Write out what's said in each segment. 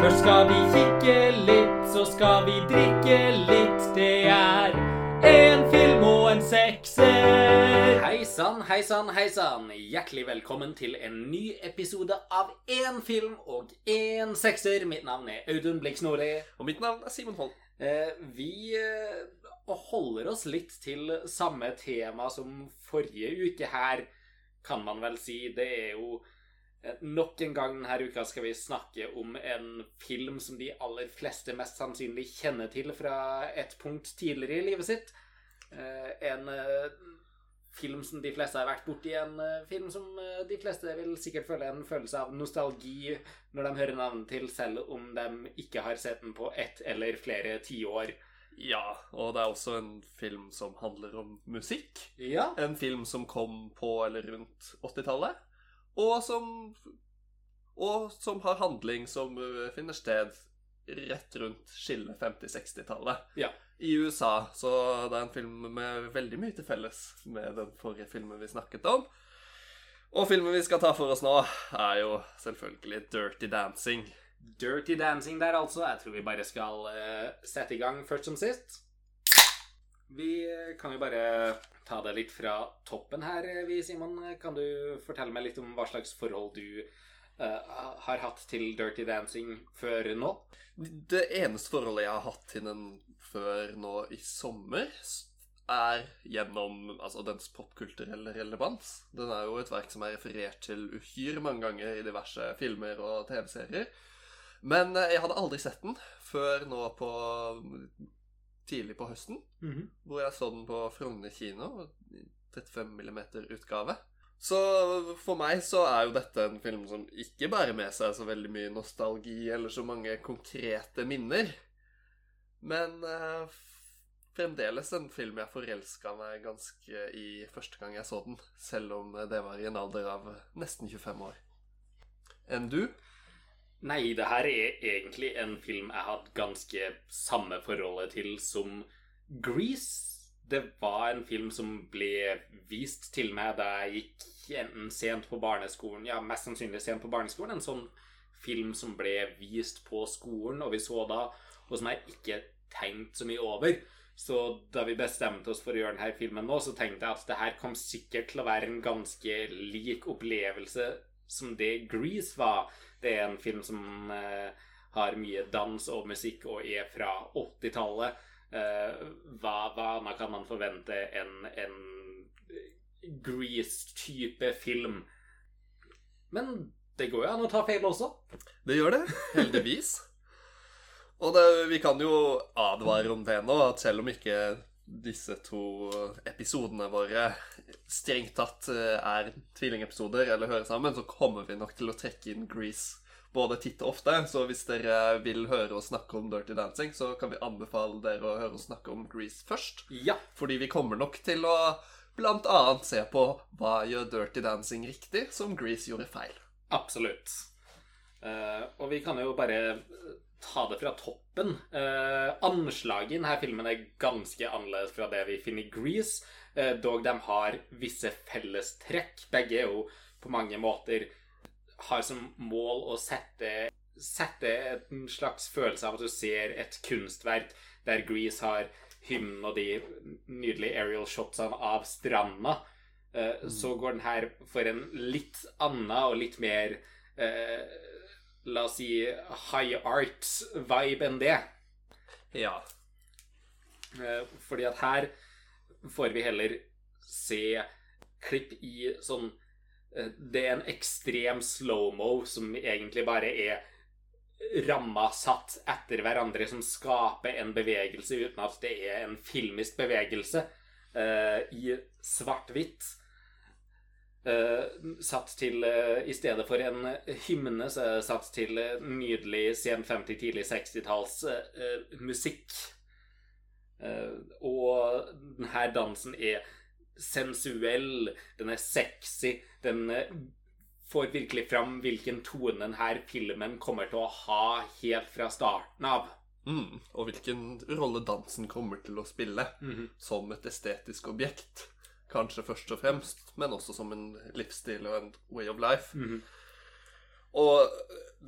Først skal vi kikke litt, så skal vi drikke litt. Det er en film og en sekser. Hei sann, hei sann, hei sann. Hjertelig velkommen til en ny episode av Én film og én sekser. Mitt navn er Audun Blix Nordli. Og mitt navn er Simon Holm. Eh, vi eh, holder oss litt til samme tema som forrige uke her, kan man vel si. Det er jo Nok en gang denne uka skal vi snakke om en film som de aller fleste mest sannsynlig kjenner til fra et punkt tidligere i livet sitt. Eh, En eh, film som de fleste har vært borti. En eh, film som eh, de fleste vil sikkert føle en følelse av nostalgi når de hører navnet til, selv om de ikke har sett den på ett eller flere tiår. Ja, og det er også en film som handler om musikk. Ja. En film som kom på eller rundt 80-tallet, og som Og som har handling som uh, finner sted rett rundt skillet 50-60-tallet. Ja. I USA, så det er en film med veldig mye til felles med den forrige filmen vi snakket om. Og filmen vi skal ta for oss nå, er jo selvfølgelig Dirty Dancing. Dirty Dancing der, altså. Jeg tror vi bare skal uh, sette i gang først som sist. Vi kan jo bare ta det litt fra toppen her, vi, Simon. Kan du fortelle meg litt om hva slags forhold du uh, har hatt til Dirty Dancing før nå? Det eneste forholdet jeg har hatt til den før nå i sommer, er gjennom altså, dens popkulturelle relevans. Den er jo et verk som er referert til uhyre mange ganger i diverse filmer og TV-serier. Men eh, jeg hadde aldri sett den før nå på tidlig på høsten, hvor jeg så den på Frogner kino. 35 mm-utgave. Så for meg så er jo dette en film som ikke bærer med seg så veldig mye nostalgi eller så mange konkrete minner. Men eh, fremdeles en film jeg forelska meg ganske i første gang jeg så den. Selv om det var i en alder av nesten 25 år. Enn du? Nei, det her er egentlig en film jeg hadde ganske samme forholdet til som Grease. Det var en film som ble vist til meg da jeg gikk enten sent på barneskolen, ja, mest sannsynlig sent på barneskolen, en sånn film som ble vist på skolen, og vi så da, og som jeg ikke tenkte så mye over. Så da vi bestemte oss for å gjøre denne filmen nå, så tenkte jeg at det her kom sikkert til å være en ganske lik opplevelse som det Grease var. Det er en film som eh, har mye dans og musikk og er fra 80-tallet. Eh, hva, hva annet kan man forvente enn en Grease-type film? Men det går jo an å ta feil også. Det gjør det, heldigvis. Og det, vi kan jo advare om det nå, at selv om ikke disse to episodene våre strengt tatt eh, er tvillingepisoder eller hører sammen, så kommer vi nok til å trekke inn Grease både titt og ofte. Så hvis dere vil høre oss snakke om Dirty Dancing, så kan vi anbefale dere å høre oss snakke om Grease først. Ja. Fordi vi kommer nok til å annet se på hva gjør Dirty Dancing riktig, som Grease gjorde feil. Absolutt. Uh, og vi kan jo bare ta det fra toppen. Eh, anslaget i denne filmen er ganske annerledes fra det vi finner i Grease. Eh, dog de har visse felles trekk. Begge er jo på mange måter har som mål å sette, sette en slags følelse av at du ser et kunstverk der Grease har hymnen og de nydelige aerial shotsene av stranda. Eh, Så går den her for en litt annen og litt mer eh, La oss si high art-vibe enn det. Ja. Eh, fordi at her får vi heller se klipp i sånn eh, Det er en ekstrem slow-mo som egentlig bare er ramma satt etter hverandre, som skaper en bevegelse uten at det er en filmisk bevegelse, eh, i svart-hvitt. Eh, satt til uh, I stedet for en hymne, så er det satt til uh, nydelig sen 50-, tidlig 60-talls eh, musikk. Og denne dansen er sensuell, den er sexy, den får virkelig fram hvilken tone denne filmen kommer til å ha helt fra starten av. Mm, og hvilken rolle dansen kommer til å spille som et estetisk objekt. Kanskje først og fremst, men også som en livsstil og en way of life. Mhm. Og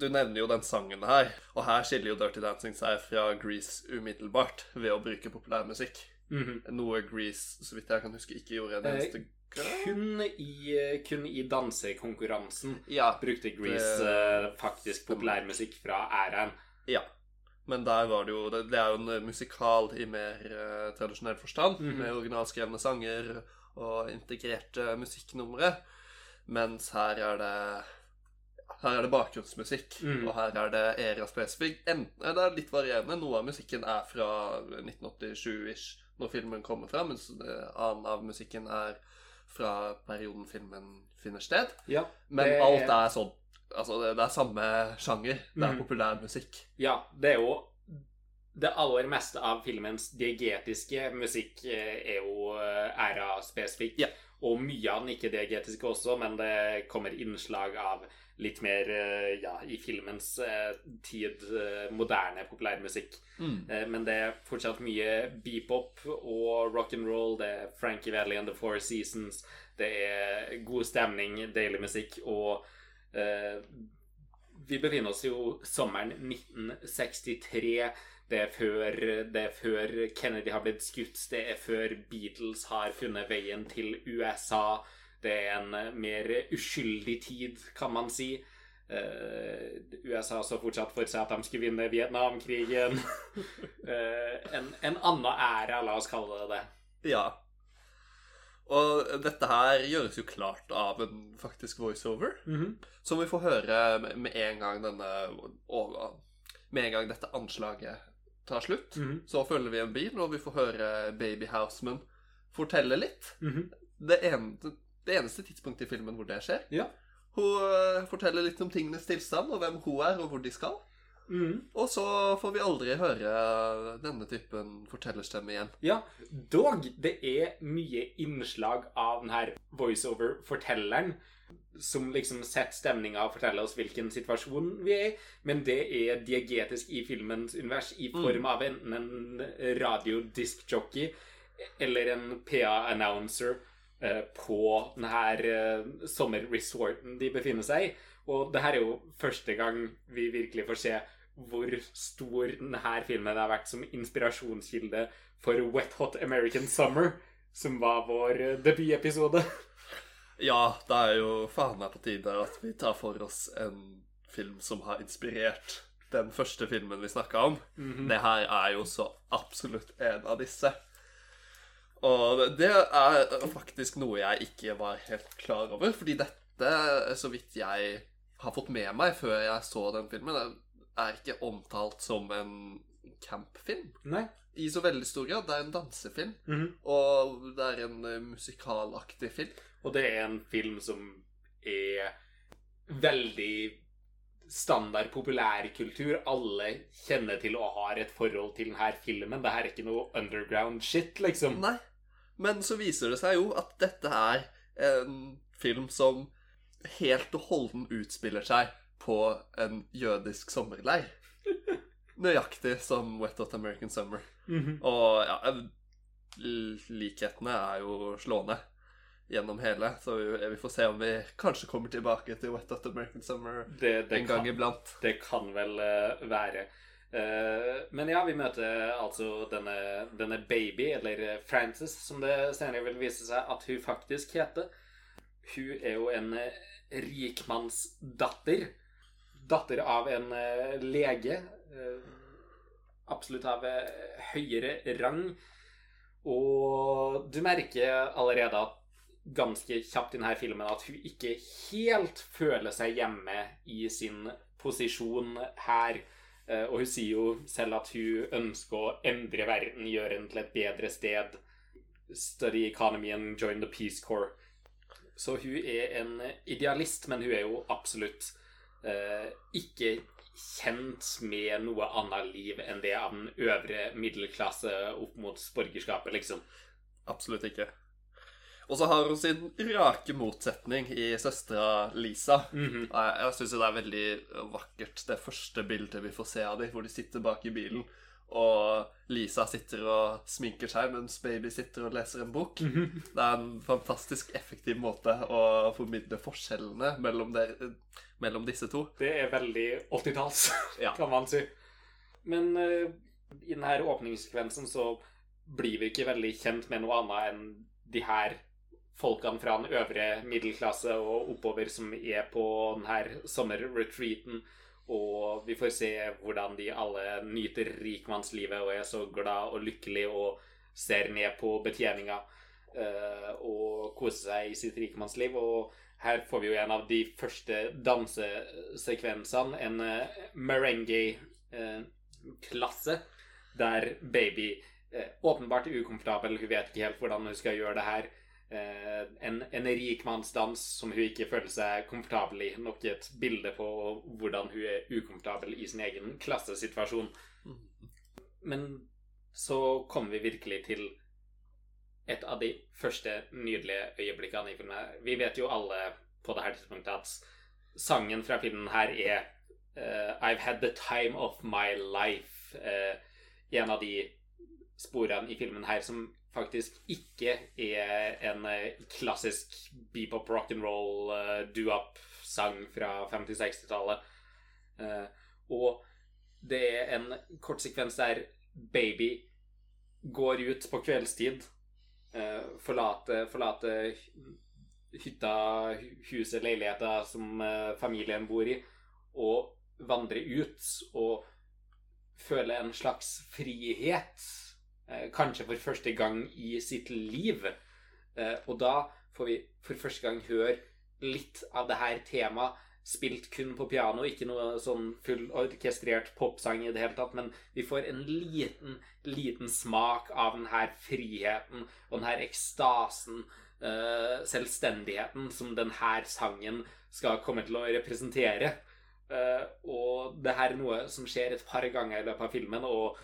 du nevner jo den sangen her, og her skiller jo Dirty Dancing seg fra Grease umiddelbart ved å bruke populærmusikk. Mhm. Noe Grease, så vidt jeg kan huske, ikke gjorde en Eh, eneste gang. Kun i, kun i dansekonkurransen Ja, brukte Grease Det- eh, faktisk populærmusikk fra æraen. ja. Men der var det jo Det, det er jo en eh, musikal i mer uh, tradisjonell forstand, Mhm. med originalskrevne sanger og integrerte musikknumre. Mens her er det her er det bakgrunnsmusikk, mm. og her er det era-spesifikk. Enten er litt varierende. Noe av musikken er fra 1987-ish, når filmen kommer fram, mens annen av musikken er fra perioden filmen finner sted. Ja, Men alt er sånn Altså, det, det er samme sjanger. Det er mm. populærmusikk. Ja, det er jo Det aller meste av filmens diegetiske musikk eh, er jo eh, æraspesifikk. Yeah. Og mye av den ikke-diegetiske også, men det kommer innslag av litt mer, eh, ja, i filmens tid, moderne populærmusikk. Mm. Men det er fortsatt mye beepop og rock'n'roll. Det er Frankie Valley and The Four Seasons. Det er god stemning, deilig musikk og eh, Vi befinner oss jo sommeren 1963. Det er, før, det er før Kennedy har blitt skutt. Det er før Beatles har funnet veien til USA. Det er en eh, mer uskyldig tid, kan man si. Uh, USA så fortsatt for seg at de skulle vinne Vietnamkrigen. uh, en, en annen æra, la oss kalle det det. Ja. Og dette her gjøres jo klart av en faktisk voiceover, som vi får høre med en gang denne Med en gang dette anslaget tar slutt, Mhm. så følger vi en bil, og vi får høre Baby Houseman fortelle litt. Mhm. Det, en, det eneste tidspunktet i filmen hvor det skjer. Ja. Hun eh, forteller litt om tingenes tilstand, og hvem hun er, og hvor de skal. Mm. Og så får vi aldri høre denne typen fortellerstemme igjen. Ja, dog det er mye innslag av den her voiceover-fortelleren som liksom setter stemninga og forteller oss hvilken situasjon vi er i, men det er diegetisk i filmens univers i form av enten en radiodiskjockey eller en PA-announcer eh, på denne eh, sommerresorten de befinner seg i. Og det her er jo første gang vi virkelig får se hvor stor denne filmen har vært som inspirasjonskilde for Wet Hot American Summer, som var vår eh, debutepisode. Ja, det er jo faen meg på tide at vi tar for oss en film som har inspirert den første filmen vi snakka om. Det her er jo så absolutt en av disse. Og det er faktisk noe jeg ikke var helt klar over, fordi dette, så vidt jeg har fått med meg før jeg så den filmen, er ikke omtalt som en campfilm Nei. i så veldig stor grad. Det er en dansefilm, Mhm. og det er en eh, musikalaktig film. Og det er en film som er veldig standard populærkultur. Alle kjenner til og har et forhold til denne filmen. Det her er ikke noe underground shit, liksom. Nei. Men så viser det seg jo at dette er en film som helt og holden utspiller seg på en jødisk sommerleir. Nøyaktig som Wet Hot American Summer. Mhm. Og ja, likhetene er jo slående gjennom hele, så vi, vi får se om vi kanskje kommer tilbake til Wet Hot American Summer det, det en gang kan, iblant. det kan vel eh, være. Eh, men ja, vi møter altså denne, denne baby, eller Frances, som det senere vil vise seg at hun faktisk heter. Hun er jo en eh, rikmannsdatter. Datter av en lege. absolutt av høyere rang. Og du merker allerede at ganske kjapt i denne filmen at hun ikke helt føler seg hjemme i sin posisjon her. Eh, Og hun sier jo selv at hun ønsker å endre verden, gjøre den til et bedre sted. Study economy and join the Peace Corps. Så hun er en idealist, men hun er jo absolutt eh, ikke kjent med noe annet liv enn det av den øvre middelklasse opp mot borgerskapet, liksom. Absolutt ikke. Og så har hun sin rake motsetning i søstera Lisa. Mm -hmm. Jeg, jeg syns det er veldig vakkert, det første bildet vi får se av dem, hvor de sitter bak i bilen og Lisa sitter og sminker seg mens baby sitter og leser en bok. Mhm. Det er en fantastisk effektiv måte å formidle forskjellene mellom, der, mellom disse to. Det er veldig 80-talls, Ja. kan man si. Men uh, i denne åpningssekvensen så blir vi ikke veldig kjent med noe annet enn de her folkene fra den øvre middelklasse og oppover som er på denne sommerretreaten. Og vi får se hvordan de alle nyter rikmannslivet og er så glad og lykkelig og ser ned på betjeninga eh, og koser seg i sitt rikmannsliv. Og her får vi jo en av de første dansesekvensene, en uh, merengue-klasse, der baby eh, åpenbart ukomfortabel. Hun vet ikke helt hvordan hun skal gjøre det her. Eh, en, en rikmannsdans som hun ikke føler seg komfortabel i. Nok et bilde på hvordan hun er ukomfortabel i sin egen klassesituasjon. Men så kommer vi virkelig til et av de første nydelige øyeblikkene i filmen. Vi vet jo alle på dette tidspunktet at sangen fra filmen her er uh, I've had the time of my life. Uh, en av de sporene i filmen her som faktisk ikke er en eh, klassisk bebop rock'n'roll uh, do-up-sang fra 50-60-tallet. Uh, og det er en kort sekvens der baby går ut på kveldstid, uh, forlater, forlater hytta, huset, leiligheta som eh, familien bor i, og vandrer ut og føler en slags frihet. Eh, kanskje for første gang i sitt liv. Eh, og da får vi for første gang høre litt av det her temaet spilt kun på piano, ikke noe sånn full orkestrert popsang i det hele tatt, men vi får en liten, liten smak av den her friheten og den her ekstasen, eh, selvstendigheten, som den her sangen skal komme til å representere. Og det her er noe som skjer et par ganger i løpet av filmen, og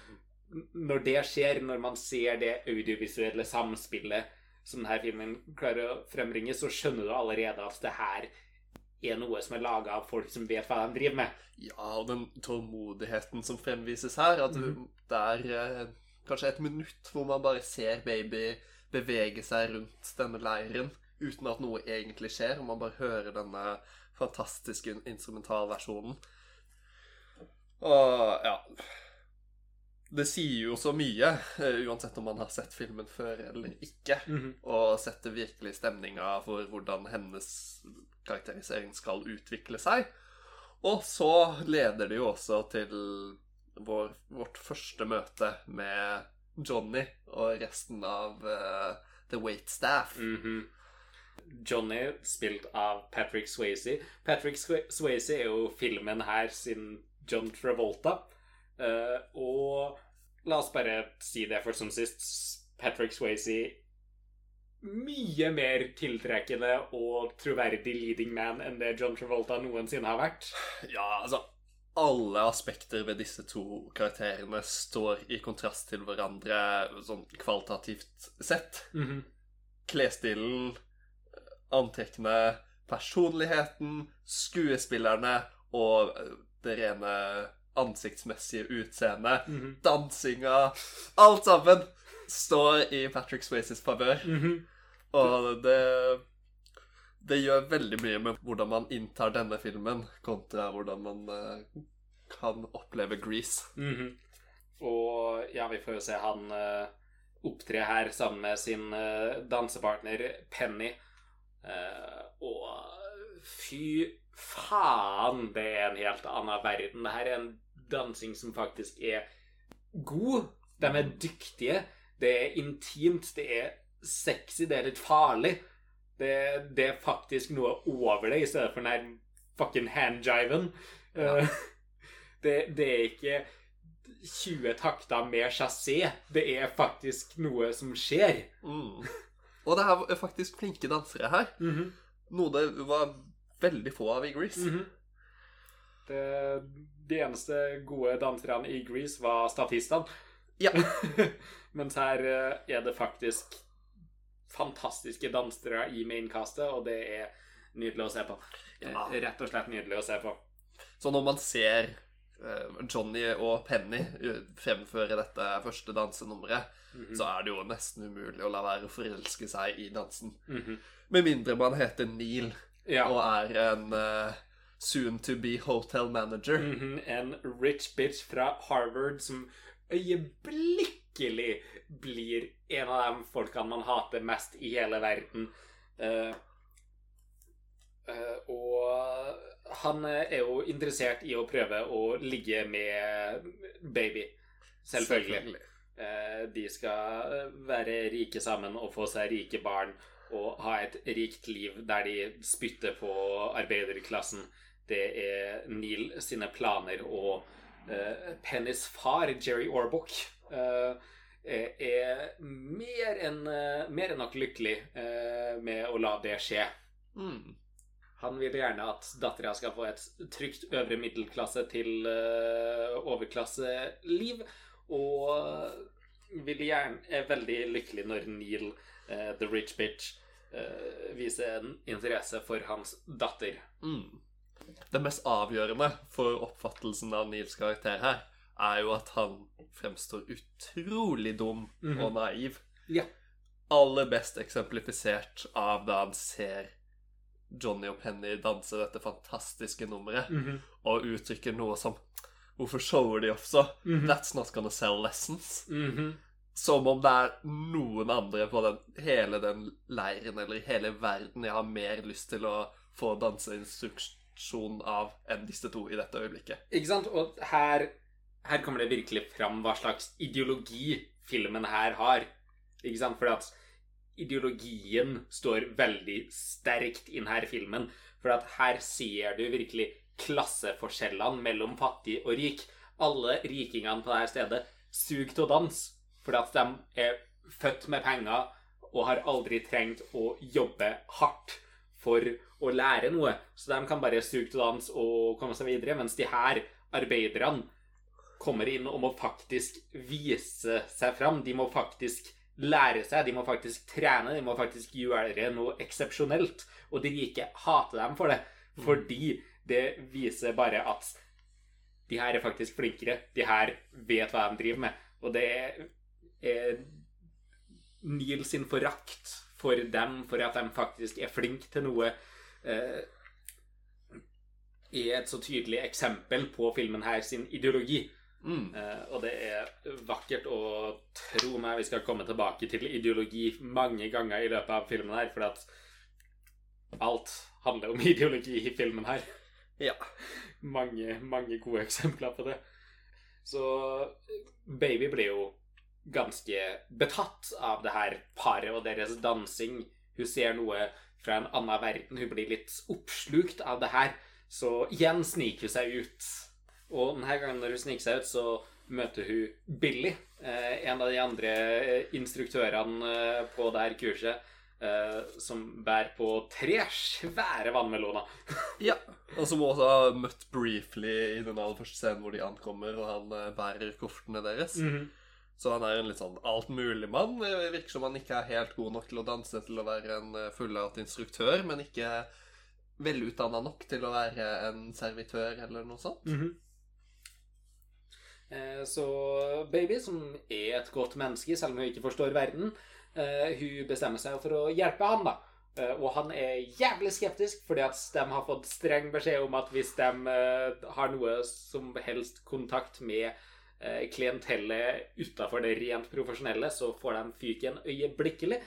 når det skjer, når man ser det audiovisuelle samspillet som denne filmen klarer å frembringe, så skjønner du allerede at det her er noe som er laga av folk som vet hva de driver med. Ja, og den tålmodigheten som fremvises her, at Mhm. det er eh, kanskje et minutt hvor man bare ser baby bevege seg rundt denne leiren uten at noe egentlig skjer, og man bare hører denne fantastiske instrumentalversjonen. Og ja Det sier jo så mye, eh, uansett om man har sett filmen før eller ikke, og setter virkelig stemninga for hvordan hennes karakterisering skal utvikle seg. Og så leder det jo også til vår, vårt første møte med Johnny og resten av uh, The Wait Staff. Mhm. Johnny, spilt av Patrick Swayze. Patrick Swayze er jo filmen her sin John Travolta. Eh, og la oss bare si det først som sist. Patrick Swayze mye mer tiltrekkende og troverdig leading man enn det John Travolta noensinne har vært. Ja, altså Alle aspekter ved disse to karakterene står i kontrast til hverandre sånn kvalitativt sett. Mhm. Klesstilen, antrekkene, personligheten, skuespillerne og det rene ansiktsmessige utseendet. -hmm. Dansinga Alt sammen står i Patrick Swayzes favør. Mhm. Og det Det gjør veldig mye med hvordan man inntar denne filmen, kontra hvordan man uh, kan oppleve Grease. Mhm. Og ja, vi får jo se han uh, opptre her sammen med sin uh, dansepartner Penny. Eh, og fy faen, det er en helt annen verden. Det her er en dansing som faktisk er god. De er dyktige. Det er intimt. Det er sexy. Det er litt farlig. Det, det er faktisk noe over det, i stedet for den fucking handjiven. Ja. Eh, det, det er ikke 20 takter med chassé. Det er faktisk noe som skjer. Mm. Og det er faktisk flinke dansere her. Noe det var veldig få av i Grease. Mhm. det, de eneste gode danserne i Grease var statistene. Ja. Mens her eh, er det faktisk fantastiske dansere i maincastet, og det er nydelig å se på. Eh, Ja. Rett og slett nydelig å se på. Så når man ser eh, Johnny og Penny fremføre dette første dansenummeret, Mhm. så er det jo nesten umulig å la være å forelske seg i dansen. Mhm. Med mindre man heter Neil Ja. og er en eh, soon to be hotel manager. Mhm, En rich bitch fra Harvard som øyeblikkelig blir en av de folkene man hater mest i hele verden. Uh, uh, og han er jo interessert i å prøve å ligge med baby. Selvfølgelig. Eh, De skal være rike sammen og få seg rike barn og ha et rikt liv der de spytter på arbeiderklassen. Det er Neil sine planer, og uh, Pennys far, Jerry Orbuck, uh, er mer enn eh, mer enn nok lykkelig uh, med å la det skje. Mm. Han vil gjerne at dattera skal få et trygt øvre middelklasse til overklasseliv, og vil gjerne, er veldig lykkelig når Neil, eh, the rich bitch, eh, viser en interesse for hans datter. Mm. Det mest avgjørende for oppfattelsen av Nils karakter her, er jo at han fremstår utrolig dum Mhm. og naiv. Ja. Aller best eksemplifisert av da han ser Johnny og Penny danse dette fantastiske nummeret, og uttrykker noe som Hvorfor shower de også? Mm -hmm. That's not gonna sell lessons. Mhm. Som om det er noen andre på den, hele den leiren eller i hele verden jeg har mer lyst til å få danseinstruksjon av enn disse to i dette øyeblikket. Ikke sant? Og her, her kommer det virkelig fram hva slags ideologi filmen her har. Ikke sant? Fordi at ideologien står veldig sterkt i denne filmen. For at her ser du virkelig klasseforskjellene mellom fattig og rik. Alle rikingene på dette stedet suger til å danse fordi at de er født med penger og har aldri trengt å jobbe hardt for å lære noe. Så de kan bare suge til dans og komme seg videre. Mens de her arbeiderne kommer inn og må faktisk vise seg fram. De må faktisk lære seg, de må faktisk trene, de må faktisk gjøre noe eksepsjonelt. Og de rike hater dem for det. Fordi det viser bare at de her er faktisk flinkere. De her vet hva de driver med. Og det er Neil sin forakt for dem, for at de faktisk er flinke til noe, eh, er et så tydelig eksempel på filmen her sin ideologi. Mm. Eh, og det er vakkert å tro meg vi skal komme tilbake til ideologi mange ganger i løpet av filmen her, for at alt handler om ideologi i filmen her. Ja. Mange, mange gode eksempler på det. Så Baby ble jo ganske betatt av det her paret og deres dansing. Hun ser noe fra en annen verden. Hun blir litt oppslukt av det her. Så igjen sniker hun seg ut. Og denne gangen når hun sniker seg ut, så møter hun Billy, eh, en av de andre eh, instruktørene eh, på det her kurset, Uh, som bærer på tre svære vannmeloner. ja. Og som også har møtt briefly i den aller første scenen hvor de ankommer, og han bærer koffertene deres. Så han er en litt sånn altmuligmann. Virker som han ikke er helt god nok til å danse til å være en fullært fulllært instruktør, men ikke velutdanna nok til å være en servitør eller noe sånt. Mhm. Eh, Så Baby, som er et godt menneske, selv om hun ikke forstår verden, eh, hun bestemmer seg for å hjelpe han, da. Eh, Og han er jævlig skeptisk, fordi at de har fått streng beskjed om at hvis de eh, har noe som helst kontakt med eh, klientellet utafor det rent profesjonelle, så får de fyken øyeblikkelig.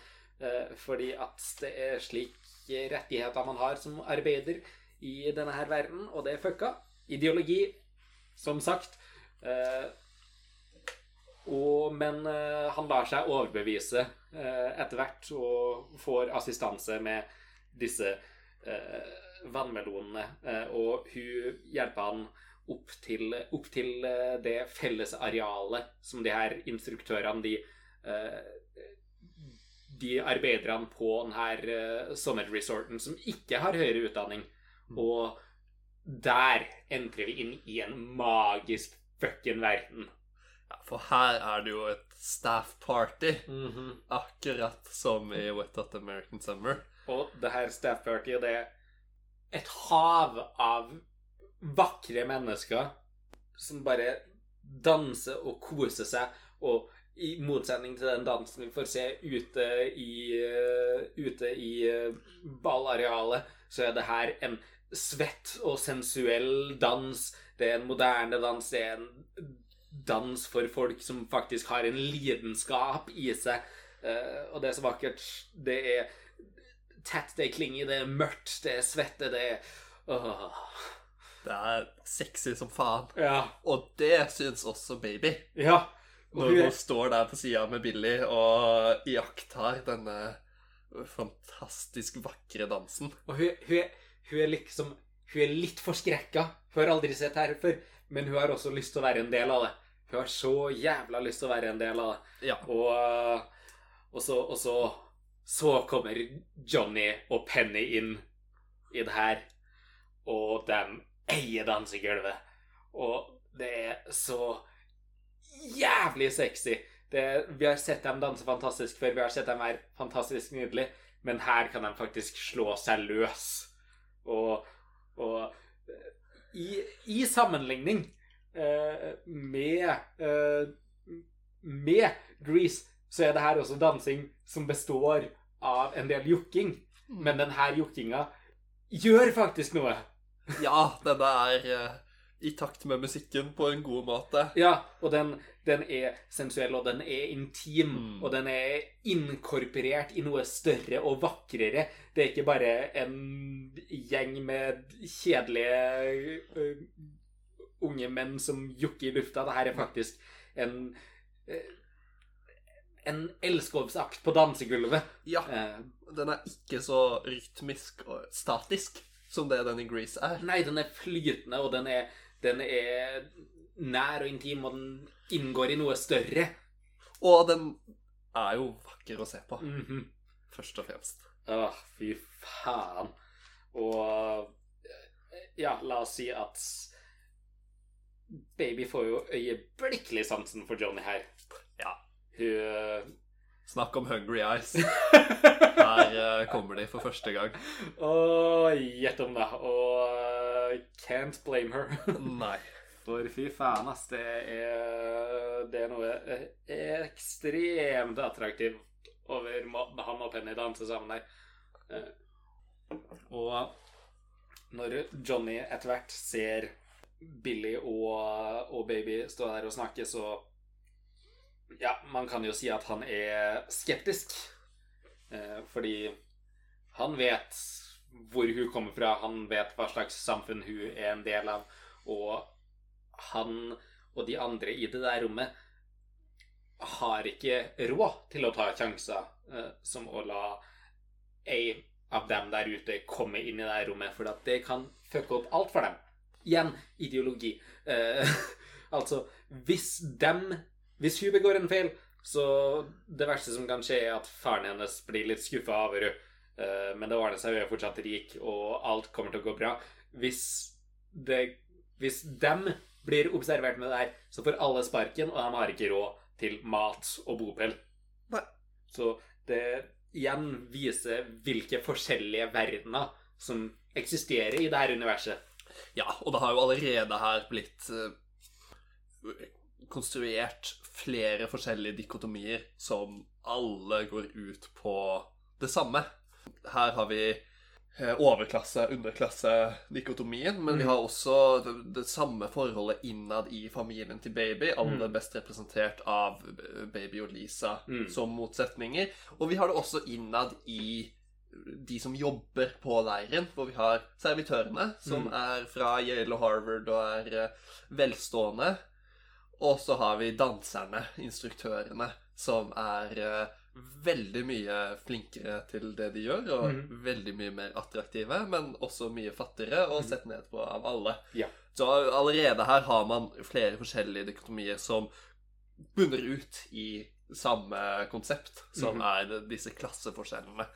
Eh, Fordi at det er slike rettigheter man har som arbeider i denne her verden, og det er fucka. Ideologi, som sagt. Eh, og, men eh, han lar seg overbevise eh, etter hvert og får assistanse med disse eh, vannmelonene. Eh, og hun hjelper han opp til, opp til eh, det felles arealet som de her instruktørene, de eh, de arbeiderne på denne uh, sommerresorten som ikke har høyere utdanning. Og der entrer vi inn i en magisk fucking verden. Ja, for her er det jo et staff party, akkurat som i Wet Hot American Summer. Og det her staff party, det er et hav av vakre mennesker som bare danser og koser seg, og i motsetning til den dansen vi får se ute i, uh, ute i uh, ballarealet, så er det her en svett og sensuell dans. Det er en moderne dans. Det er en dans for folk som faktisk har en lidenskap i seg. Uh, og det er så vakkert. Det er tett, det er klinge det er mørkt, det er svette, det er åh. Det er sexy som faen. Ja. Og det syns også baby. ja. Når hun står der på sida med Billy og iakttar denne fantastisk vakre dansen. og hun, hun, hun er liksom Hun er litt forskrekka. Hun har aldri sett her før, men hun har også lyst til å være en del av det. Hun har så jævla lyst til å være en del av det. Ja. Og, og så, og så Så kommer Johnny og Penny inn i det her, og de eier dansegulvet. Og det er så jævlig sexy. Det, vi har sett dem danse fantastisk før, vi har sett dem være fantastisk nydelig, men her kan de faktisk slå seg løs. Og, og i, i sammenligning eh, med eh, med Grease så er det her også dansing som består av en del jokking. Men denne jokkinga gjør faktisk noe. Ja, denne er eh, i takt med musikken på en god måte. Ja, og den, den er sensuell, og den er intim, Mm. og den er inkorporert i noe større og vakrere. Det er ikke bare en gjeng med kjedelige uh, unge menn som jokker i lufta. Dette er faktisk en uh, en elskovsakt på dansegulvet. Ja, Uh, den er ikke så rytmisk og statisk som det den i Grease er. nei, den er flytende, og den er, den er nær og intim, og den inngår i noe større. Og den er jo vakker å se på, Mhm. først og fremst. Åh, fy faen. Og ja, la oss si at Baby får jo øyeblikkelig sansen for Johnny her. Ja. Hun Snakk om hungry eyes. Her eh, kommer de for første gang. Å, gjett om det. Og can't blame her. Nei. For fy faen, ass. Det er, det er noe eh, ekstremt attraktivt over måten han og Penny danser sammen der. Eh, Og når Johnny etter hvert ser Billy og, og Baby stå der og snakke, så Ja, man kan jo si at han er skeptisk. Eh, fordi han vet hvor hun kommer fra, han vet hva slags samfunn hun er en del av, og han og de andre i det der rommet har ikke råd til å ta sjanser eh, som å la ei av dem der ute komme inn i det rommet, for det kan fucke opp alt for dem. Igjen ideologi. Eh, altså, hvis dem Hvis hun begår en feil, så det verste som kan skje, er at faren hennes blir litt skuffa over henne. Eh, men det ordner seg, hun er fortsatt rik, og alt kommer til å gå bra. Hvis det Hvis dem blir observert med det her, så får alle sparken, og de har ikke råd til mat og bopel. Så det igjen viser hvilke forskjellige verdener som eksisterer i dette universet. Ja, og det har jo allerede her blitt eh, konstruert flere forskjellige dikotomier som alle går ut på det samme. Her har vi eh, overklasse, underklasse-dikotomien, men vi Mm. har også det, det samme forholdet innad i familien til baby, aller Mm. best representert av eh, baby og Lisa Mm. som motsetninger. Og vi har det også innad i de som jobber på leiren, hvor vi har servitørene, som Mm. er fra Yale og Harvard og er eh, velstående. Og så har vi danserne, instruktørene, som er eh, veldig mye flinkere til det de gjør, og Mhm. veldig mye mer attraktive, men også mye fattigere og Mhm. sett ned på av alle. Ja. Så allerede her har man flere forskjellige dikotomier som bunner ut i samme konsept, som Mhm. er disse klasseforskjellene,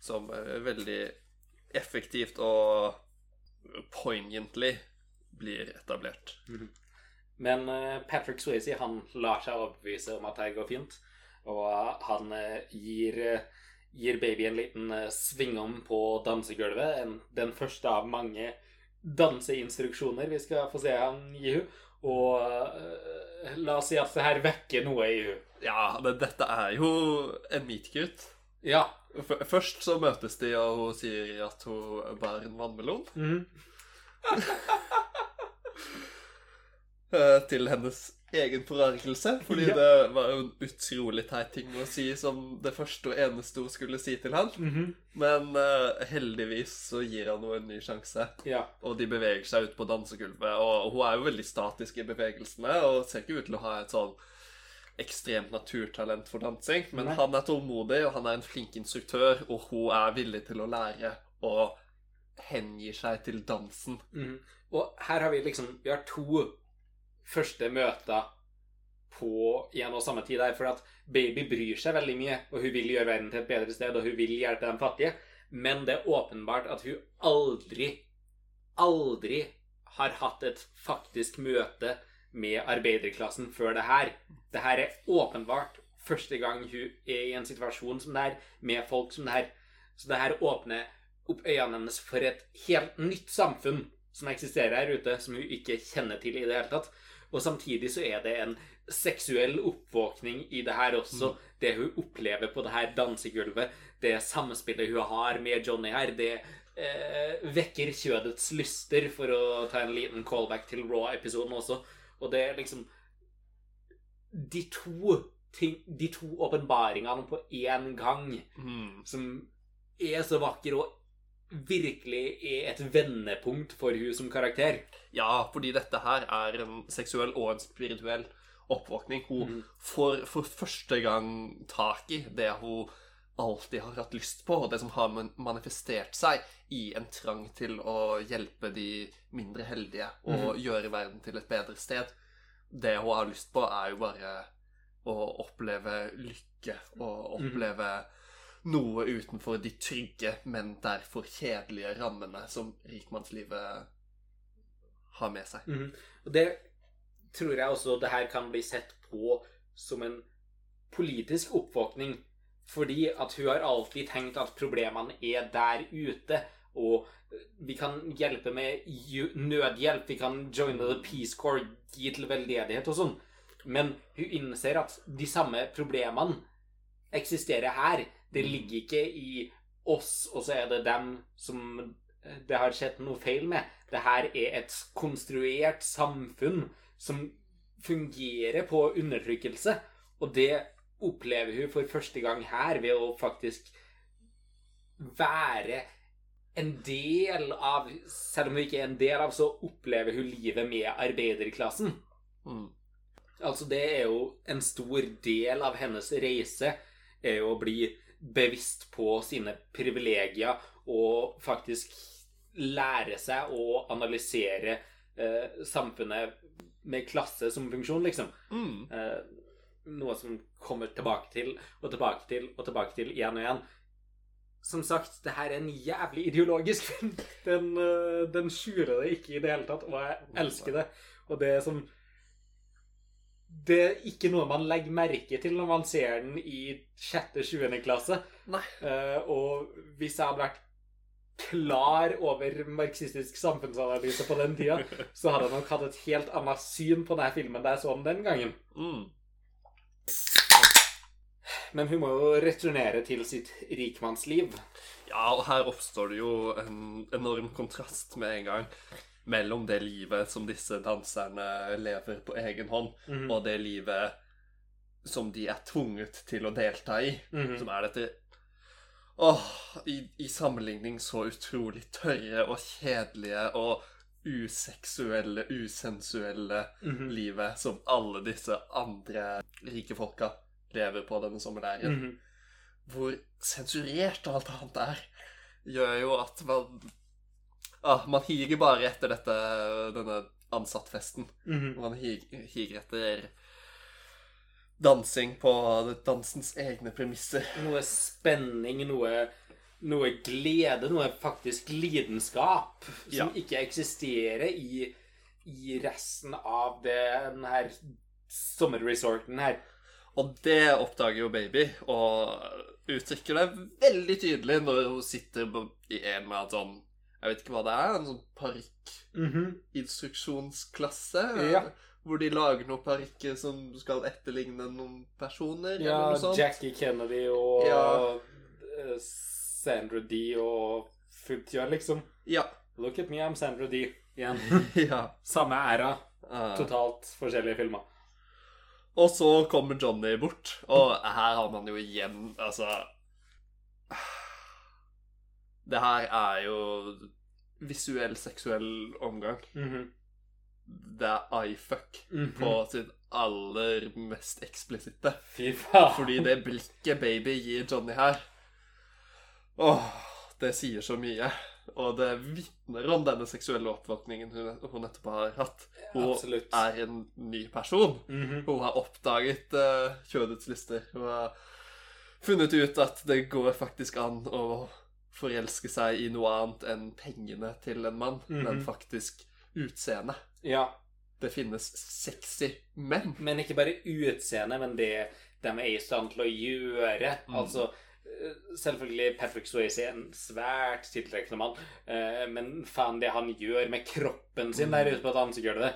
som er veldig effektivt og poignantly blir etablert. Men eh, Patrick Swayze han lar seg overbevise om at det går fint. Og han eh, gir, eh, gir baby en liten eh, svingom på dansegulvet. En, den første av mange danseinstruksjoner vi skal få se han gi henne. Og eh, la oss si at det her vekker noe i henne. Ja, men dette er jo en meet-gutt. Ja. Først så møtes de, og hun sier at hun bærer en vannmelon Mhm. eh, til hennes egen forargelse. Fordi Ja. det var jo en utrolig teit ting å si som det første og eneste hun skulle si til han. Mhm. Men uh, heldigvis så gir han henne en ny sjanse. Ja. Og de beveger seg ut på dansegulvet. Og hun er jo veldig statisk i bevegelsene og ser ikke ut til å ha et sånn ekstremt naturtalent for dansing. Men Nei. han er tålmodig, og han er en flink instruktør, og hun er villig til å lære og hengir seg til dansen. Mm. Og her har vi liksom Vi har to første møter på en og samme tid der. For at baby bryr seg veldig mye, og hun vil gjøre verden til et bedre sted, og hun vil hjelpe de fattige. Men det er åpenbart at hun aldri, aldri har hatt et faktisk møte med arbeiderklassen før det her. Det her er åpenbart første gang hun er i en situasjon som det her, med folk som det her. Så det her åpner opp øynene hennes for et helt nytt samfunn som eksisterer her ute, som hun ikke kjenner til i det hele tatt. Og samtidig så er det en seksuell oppvåkning i det her også. Det hun opplever på det her dansegulvet, det samspillet hun har med Johnny her, det eh, vekker kjødets lyster, for å ta en liten callback til Raw-episoden også. Og det er liksom De to ting, de to åpenbaringene på én gang Mm. som er så vakre og virkelig er et vendepunkt for hun som karakter. Ja, fordi dette her er en seksuell og en spirituell oppvåkning. Hun mm. får for første gang tak i det hun alltid har hatt lyst på, og det som har manifestert seg i en trang til å hjelpe de mindre heldige og gjøre verden til et bedre sted. Det hun har lyst på, er jo bare å oppleve lykke og oppleve noe utenfor de trygge, men derfor kjedelige rammene som rikmannslivet har med seg. Mhm. Og det tror jeg også det her kan bli sett på som en politisk oppvåkning. Fordi at hun har alltid tenkt at problemene er der ute. Og vi kan hjelpe med nødhjelp, vi kan joine the Peace Corps, gi til veldedighet og sånn. Men hun innser at de samme problemene eksisterer her. Det ligger ikke i oss, og så er det dem som det har skjedd noe feil med. Det her er et konstruert samfunn som fungerer på undertrykkelse. Og det opplever hun for første gang her ved å faktisk være en del av Selv om hun ikke er en del av, så opplever hun livet med arbeiderklassen. Mm. Altså, det er jo en stor del av hennes reise er jo å bli bevisst på sine privilegier og faktisk lære seg å analysere eh, samfunnet med klasse som funksjon, liksom. Mm. Eh, noe som kommer tilbake til og tilbake til og tilbake til igjen og igjen. Som sagt, det her er en jævlig ideologisk film. Den, eh, den skjuler det ikke i det hele tatt, og jeg elsker det. Og det som Det er ikke noe man legger merke til når man ser den i sjette-sjuende klasse. Nei. Uh, og hvis jeg hadde vært klar over marxistisk samfunnsanalyse på den tida, så hadde jeg nok hatt et helt annet syn på denne filmen da jeg så den den gangen. Mm. Men hun må jo returnere til sitt rikmannsliv. Ja, og her oppstår det jo en enorm kontrast med en gang mellom det livet som disse danserne lever på egen hånd, Mhm. og det livet som de er tvunget til å delta i. Mhm. Som er dette Åh, i, i sammenligning så utrolig tørre og kjedelige og useksuelle, usensuelle Mhm. livet som alle disse andre rike folka lever på denne sommerleiren Mhm. hvor sensurert alt annet er, gjør jo at man ah, Man higer bare etter dette, denne ansattfesten. Mhm. Man higer, higer etter dansing på dansens egne premisser. Noe spenning, noe, noe glede, noe faktisk lidenskap som Ja. ikke eksisterer i, i resten av den her sommerresorten her. Og det oppdager jo baby, og uttrykker det veldig tydelig når hun sitter i en eller annen sånn Jeg vet ikke hva det er, en sånn parykkinstruksjonsklasse. Ja. hvor de lager noen parykker som skal etterligne noen personer. Ja, eller noe sånt. Jackie Kennedy og Ja. eh, Sandra D og Futja, liksom. Ja. Look at me, I'm Sandra D. Igjen. ja. Samme æra. Eh, Totalt forskjellige filmer. og så kommer Johnny bort, og her har man jo igjen Altså Det her er jo visuell seksuell omgang. Mhm. Det er eyefuck mm -hmm. på sitt aller mest eksplisitte. Fy faen. Fordi det blikket baby gir Johnny her Åh, det sier så mye. Og det vitner om denne seksuelle oppvåkningen hun, hun nettopp har hatt. Hun Absolutt. er en ny person. Mhm. Hun har oppdaget uh, kjødets lister. Hun har funnet ut at det går faktisk an å forelske seg i noe annet enn pengene til en mann, Mhm. men faktisk utseendet. Ja. Det finnes sexy menn. Men ikke bare utseende, men det de er i stand til å gjøre. Mm. Altså eh, Selvfølgelig Patrick Swayze er en svært tiltrekkende mann, eh, men faen, det han gjør med kroppen sin der ute på dansegulvet,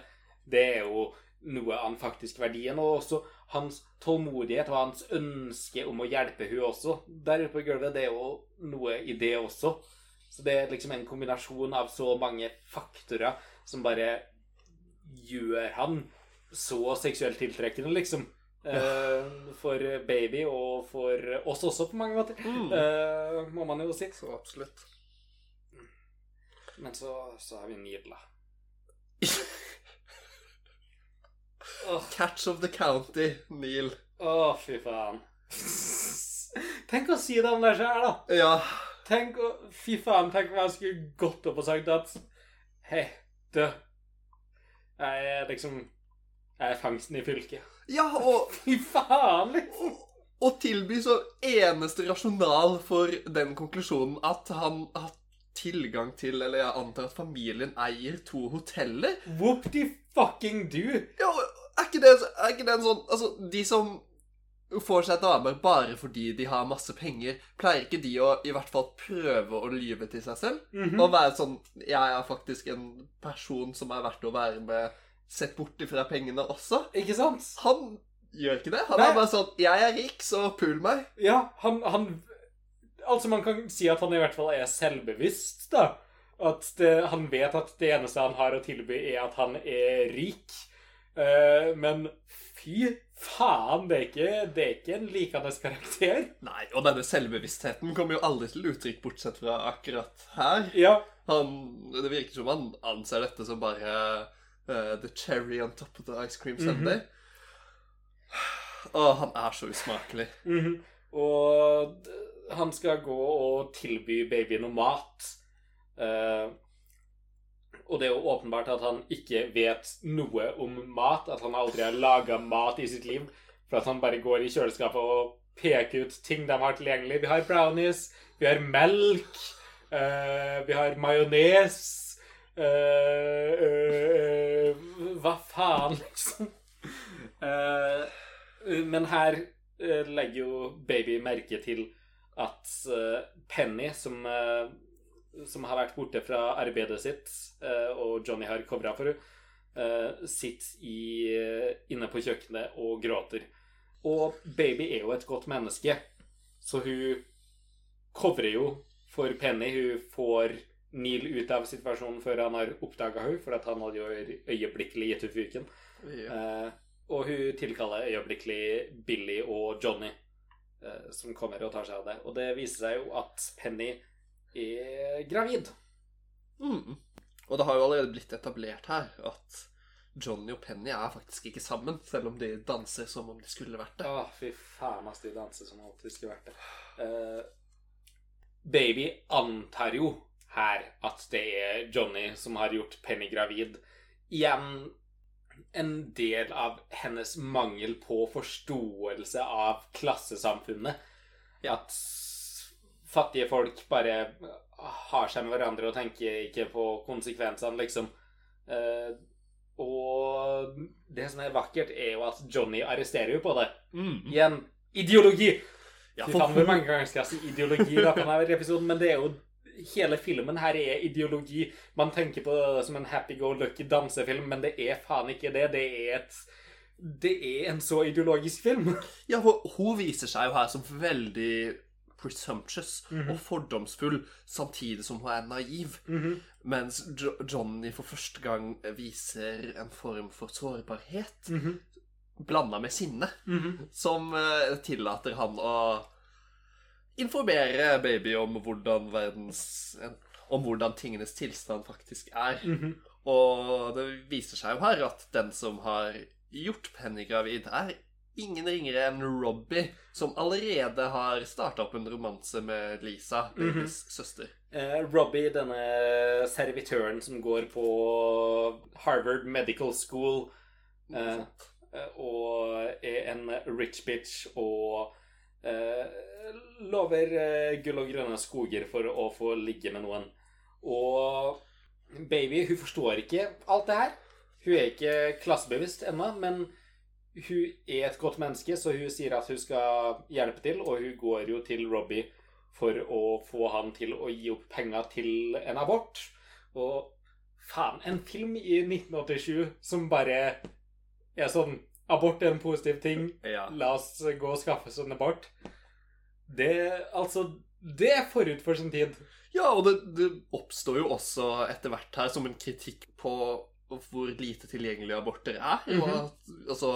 det er jo noe av den faktiske verdien. Og også hans tålmodighet og hans ønske om å hjelpe hun også der ute på gulvet, det er jo noe i det også. Så det er liksom en kombinasjon av så mange faktorer som bare gjør han så seksuelt tiltrekkende, liksom. Uh, for baby og for oss også, på mange måter. Eh, må man jo si. Så absolutt. Men så, så har vi Neil, Åh, Catch of the County, Neil. åh, fy faen. Tenk å si det om deg sjøl, da. Ja. Tenk å Fy faen, tenk om jeg skulle gått opp og sagt at Hei, du. Jeg er liksom Jeg er fangsten i fylket. Ja, og, Fy faen, liksom. og, og tilby så eneste rasjonal for den konklusjonen at han har tilgang til, eller jeg antar at familien eier to hoteller. Whoop-de fucking do. Ja, er ikke det, er ikke det en sånn Altså, de som får seg damer bare fordi de har masse penger, pleier ikke de å i hvert fall prøve å lyve til seg selv? Mhm. Og være sånn Jeg er faktisk en person som er verdt å være med, sett bort ifra pengene også. Ikke sant? Han gjør ikke det. Han Nei. er bare sånn Jeg er rik, så pul meg. Ja, han, han Altså, man kan si at han i hvert fall er selvbevisst, da. At det, han vet at det eneste han har å tilby, er at han er rik. Uh, men fy faen, det er ikke, det er ikke en likende karakter. Nei, og denne selvbevisstheten kommer jo aldri til uttrykk, bortsett fra akkurat her. Ja, Han, Det virker som han anser dette som bare uh, the cherry on top of the ice cream sundae. Å, han er så usmakelig. Mhm. Og d- han skal gå og tilby baby noe mat. Eh, og det er jo åpenbart at han ikke vet noe om mat. At han aldri har laga mat i sitt liv. For at han bare går i kjøleskapet og peker ut ting de har tilgjengelig. Vi har brownies, vi har melk, eh, vi har majones eh, eh, Hva faen, liksom? Eh, men her eh, legger jo baby merke til at eh, Penny, som, eh, som har vært borte fra arbeidet sitt, eh, og Johnny har covra for henne, sitter i, inne på kjøkkenet og gråter. Og baby er jo et godt menneske, så hun covrer jo for Penny. Hun får Neil ut av situasjonen før han har oppdaga henne, for at han hadde jo øyeblikkelig gitt henne fyken. Ja. Eh, og hun tilkaller øyeblikkelig Billy og Johnny, som kommer og tar seg av det. Og det viser seg jo at Penny er gravid. Mm. Og det har jo allerede blitt etablert her at Johnny og Penny er faktisk ikke sammen, selv om de danser som om de skulle vært det. Å, fy faen, ass, de danser som om de skulle vært det. Uh, baby antar jo her at det er Johnny som har gjort Penny gravid. Igjen en del av hennes mangel på forståelse av klassesamfunnet. At fattige folk bare har seg med hverandre og tenker ikke på konsekvensene, liksom. Eh, og det som er vakkert, er jo at Johnny arresterer jo på det. Mm. Igjen ideologi! Ja, Fy for faen, hvor mange ganger skal jeg si ideologi på denne episoden? Men det er jo hele filmen her er ideologi. Man tenker på det som en happy-go-lucky dansefilm, men det er faen ikke det. Det er et Det er en så ideologisk film. Ja, for hun viser seg jo her som veldig presumptuous Mhm. og fordomsfull, samtidig som hun er naiv. Mens jo Johnny for første gang viser en form for sårbarhet, Mhm. blanda med sinne, som uh, tillater han å informere baby om hvordan verdens Om hvordan tingenes tilstand faktisk er. Mhm. Og det viser seg jo her at den som har gjort Penny gravid, er ingen ringere enn Robbie, som allerede har starta opp en romanse med Lisa, babys søster. Eh, Robbie, denne servitøren som går på Harvard Medical School eh, eh, og er en rich bitch og lover eh, gull og grønne skoger for å få ligge med noen. Og baby, hun forstår ikke alt det her. Hun er ikke klassebevisst ennå, men hun er et godt menneske, så hun sier at hun skal hjelpe til, og hun går jo til Robbie for å få han til å gi opp penger til en abort. Og faen, en film i 1987 som bare er sånn Abort er en positiv ting. Ja. La oss gå og skaffe oss en abort. Det Altså, det er forut for sin tid. Ja, og det, det oppstår jo også etter hvert her som en kritikk på hvor lite tilgjengelige aborter er. Og at, altså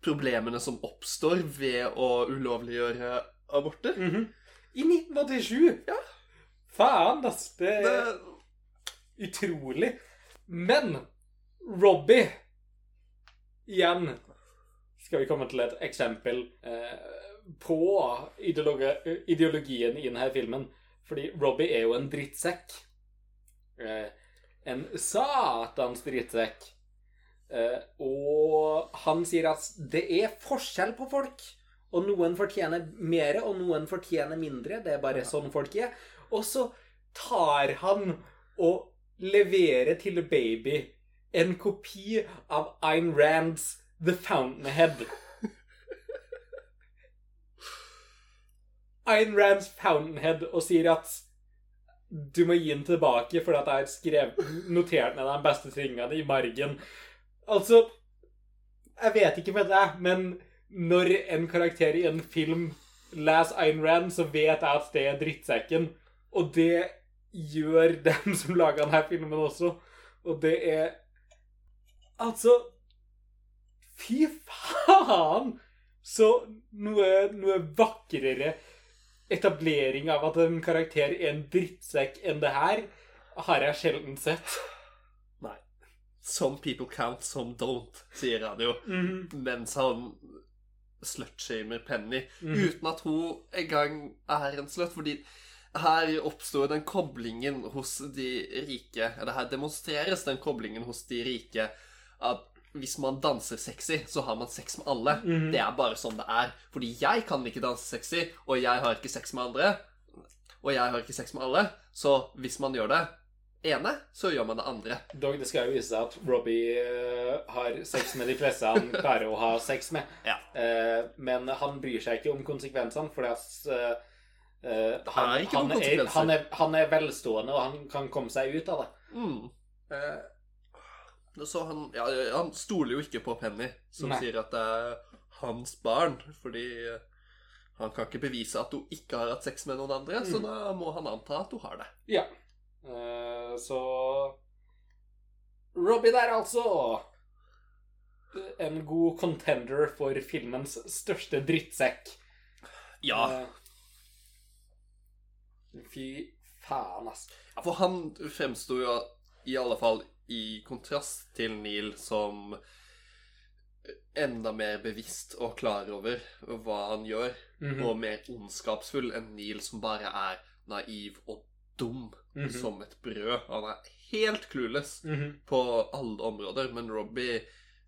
problemene som oppstår ved å ulovliggjøre aborter. I 1987! Ja. Faen, ass. Det er Det, utrolig. Men Robbie Igjen skal vi komme til et eksempel eh, på ideologi ideologien i denne filmen. Fordi Robbie er jo en drittsekk. Eh, en satans drittsekk. Eh, og han sier at det er forskjell på folk. Og noen fortjener mer, og noen fortjener mindre. Det er bare sånn folk er. Og så tar han og leverer til baby en kopi av Ayn Rands The Fountainhead. Ayn Rands Fountainhead og sier at du må gi den tilbake fordi at jeg har skrevet, notert ned de beste tingene i margen. Altså Jeg vet ikke med deg, men når en karakter i en film leser Ayn Rand, så vet jeg at det er drittsekken. Og det gjør dem som laga denne filmen også. Og det er Altså Fy faen! Så noe, noe vakrere etablering av at en karakter er en drittsekk enn det her, har jeg sjelden sett. nei. Some people count, some don't, sier han jo. Mens han slutshamer Penny. Uten at hun engang er en slut. Fordi her oppstår den koblingen hos de rike Eller her demonstreres den koblingen hos de rike at hvis man danser sexy, så har man sex med alle. Det er bare sånn det er. Fordi jeg kan ikke danse sexy, og jeg har ikke sex med andre. Og jeg har ikke sex med alle. Så hvis man gjør det ene, så gjør man det andre. Dog, det skal jo vise seg at Robbie eh, har sex med de fleste han klarer å ha sex med. Ja. Eh, men han bryr seg ikke om konsekvensene, fordi at uh, eh, han, Er han, er, han, er, han er velstående, og han kan komme seg ut av det. Mm. Eh, Så han, ja, han stoler jo ikke på Penny, som Nei. sier at det er hans barn. Fordi han kan ikke bevise at hun ikke har hatt sex med noen andre, så da må han anta at hun har det. ja. Uh, så Robbie der, altså. En god contender for filmens største drittsekk. Eh, fy faen, ass. Ja, For han fremsto jo i alle fall i kontrast til Neil som enda mer bevisst og klar over hva han gjør, Mhm. og mer ondskapsfull enn Neil som bare er naiv og dum Mhm. som et brød. Han er helt clueless Mhm. på alle områder, men Robbie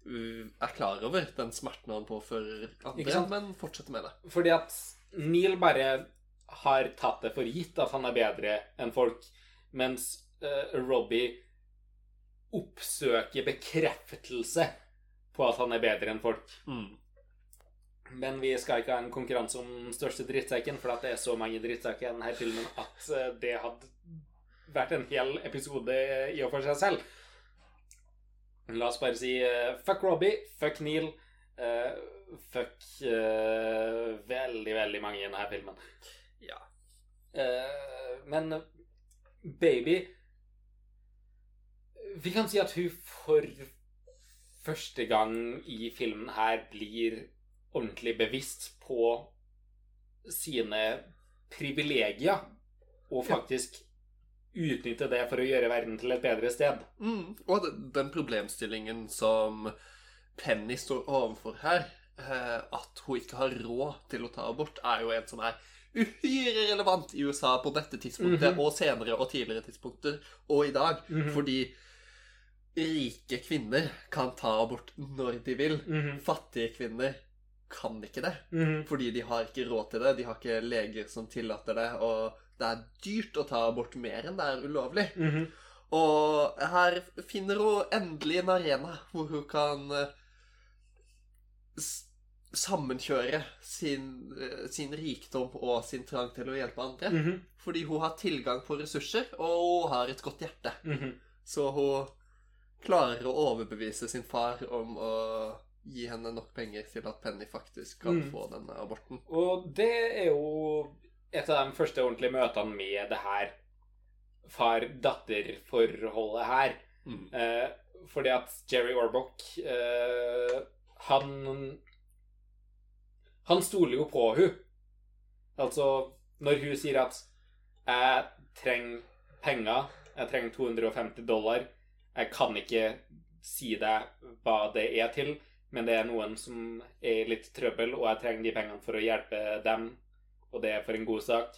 uh, er klar over den smerten han påfører andre, men fortsetter med det. Fordi at Neil bare har tatt det for gitt at han er bedre enn folk, mens uh, Robbie oppsøker bekreftelse på at han er bedre enn folk. Mm. Men vi skal ikke ha en konkurranse om den største drittsekken, for det er så mange drittsekker i denne filmen at eh, det hadde vært en hel episode i og for seg selv. La oss bare si eh, fuck Robbie, fuck Neil, uh, fuck uh, veldig, veldig mange i denne filmen. Ja. Men Baby Vi kan si at hun for første gang i filmen her blir ordentlig bevisst på sine privilegier, og faktisk utnytte det for å gjøre verden til et bedre sted. Mm. Og den- problemstillingen som Penny står overfor her, eh, at hun ikke har råd til å ta abort, er jo en som er uhyre relevant i USA på dette tidspunktet, Mhm. og senere og tidligere tidspunkter, og i dag. Mhm. Fordi rike kvinner kan ta abort når de vil. Mhm. Fattige kvinner kan ikke det. Mhm. Fordi de har ikke råd til det, de har ikke leger som tillater det, og det er dyrt å ta abort mer enn det er ulovlig. Mhm. Og her finner hun endelig en arena hvor hun kan eh, sammenkjøre sin, eh, sin rikdom og sin trang til å hjelpe andre. Mhm. Fordi hun har tilgang på ressurser, og hun har et godt hjerte. Mhm. Så hun klarer å overbevise sin far om å gi henne nok penger til at Penny faktisk kan Mm. få denne aborten. Og det er jo et av de første ordentlige møtene med det her far-datter-forholdet her. Mm. Eh, fordi at Jerry Orbock eh, Han Han stoler jo på hun Altså, når hun sier at 'jeg trenger penger', 'jeg trenger 250 dollar', 'jeg kan ikke si deg hva det er til', men det er noen som er i litt trøbbel, og jeg trenger de pengene for å hjelpe dem, og det er for en god sak,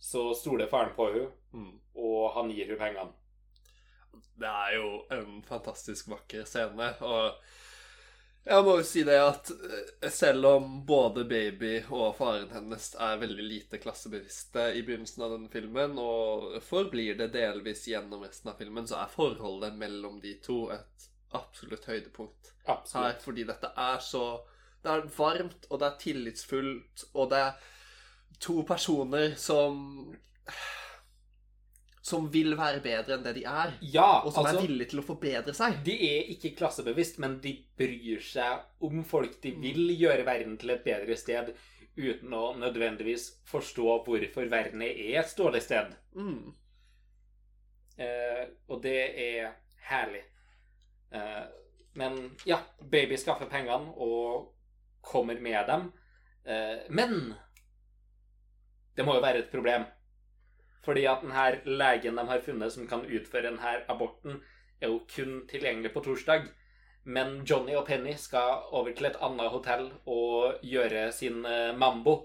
så stoler faren på hun, Mm. og han gir hun pengene. Det er jo en fantastisk vakker scene, og jeg må jo si det at eh, selv om både baby og faren hennes er veldig lite klassebevisste i begynnelsen av denne filmen, og forblir det delvis gjennom resten av filmen, så er forholdet mellom de to et absolutt høydepunkt. Her, fordi dette er så Det er varmt, og det er tillitsfullt, og det er to personer som Som vil være bedre enn det de er, Ja, og som altså er villige til å forbedre seg. De er ikke klassebevisst, men de bryr seg om folk. De vil gjøre verden til et bedre sted uten å nødvendigvis forstå hvorfor verden er et dårlig sted. Mm. Eh, og det er herlig. Eh, men ja, baby skaffer pengene og kommer med dem. Eh, men det må jo være et problem. Fordi at denne legen de har funnet som kan utføre denne aborten, er jo kun tilgjengelig på torsdag. Men Johnny og Penny skal over til et annet hotell og gjøre sin eh, mambo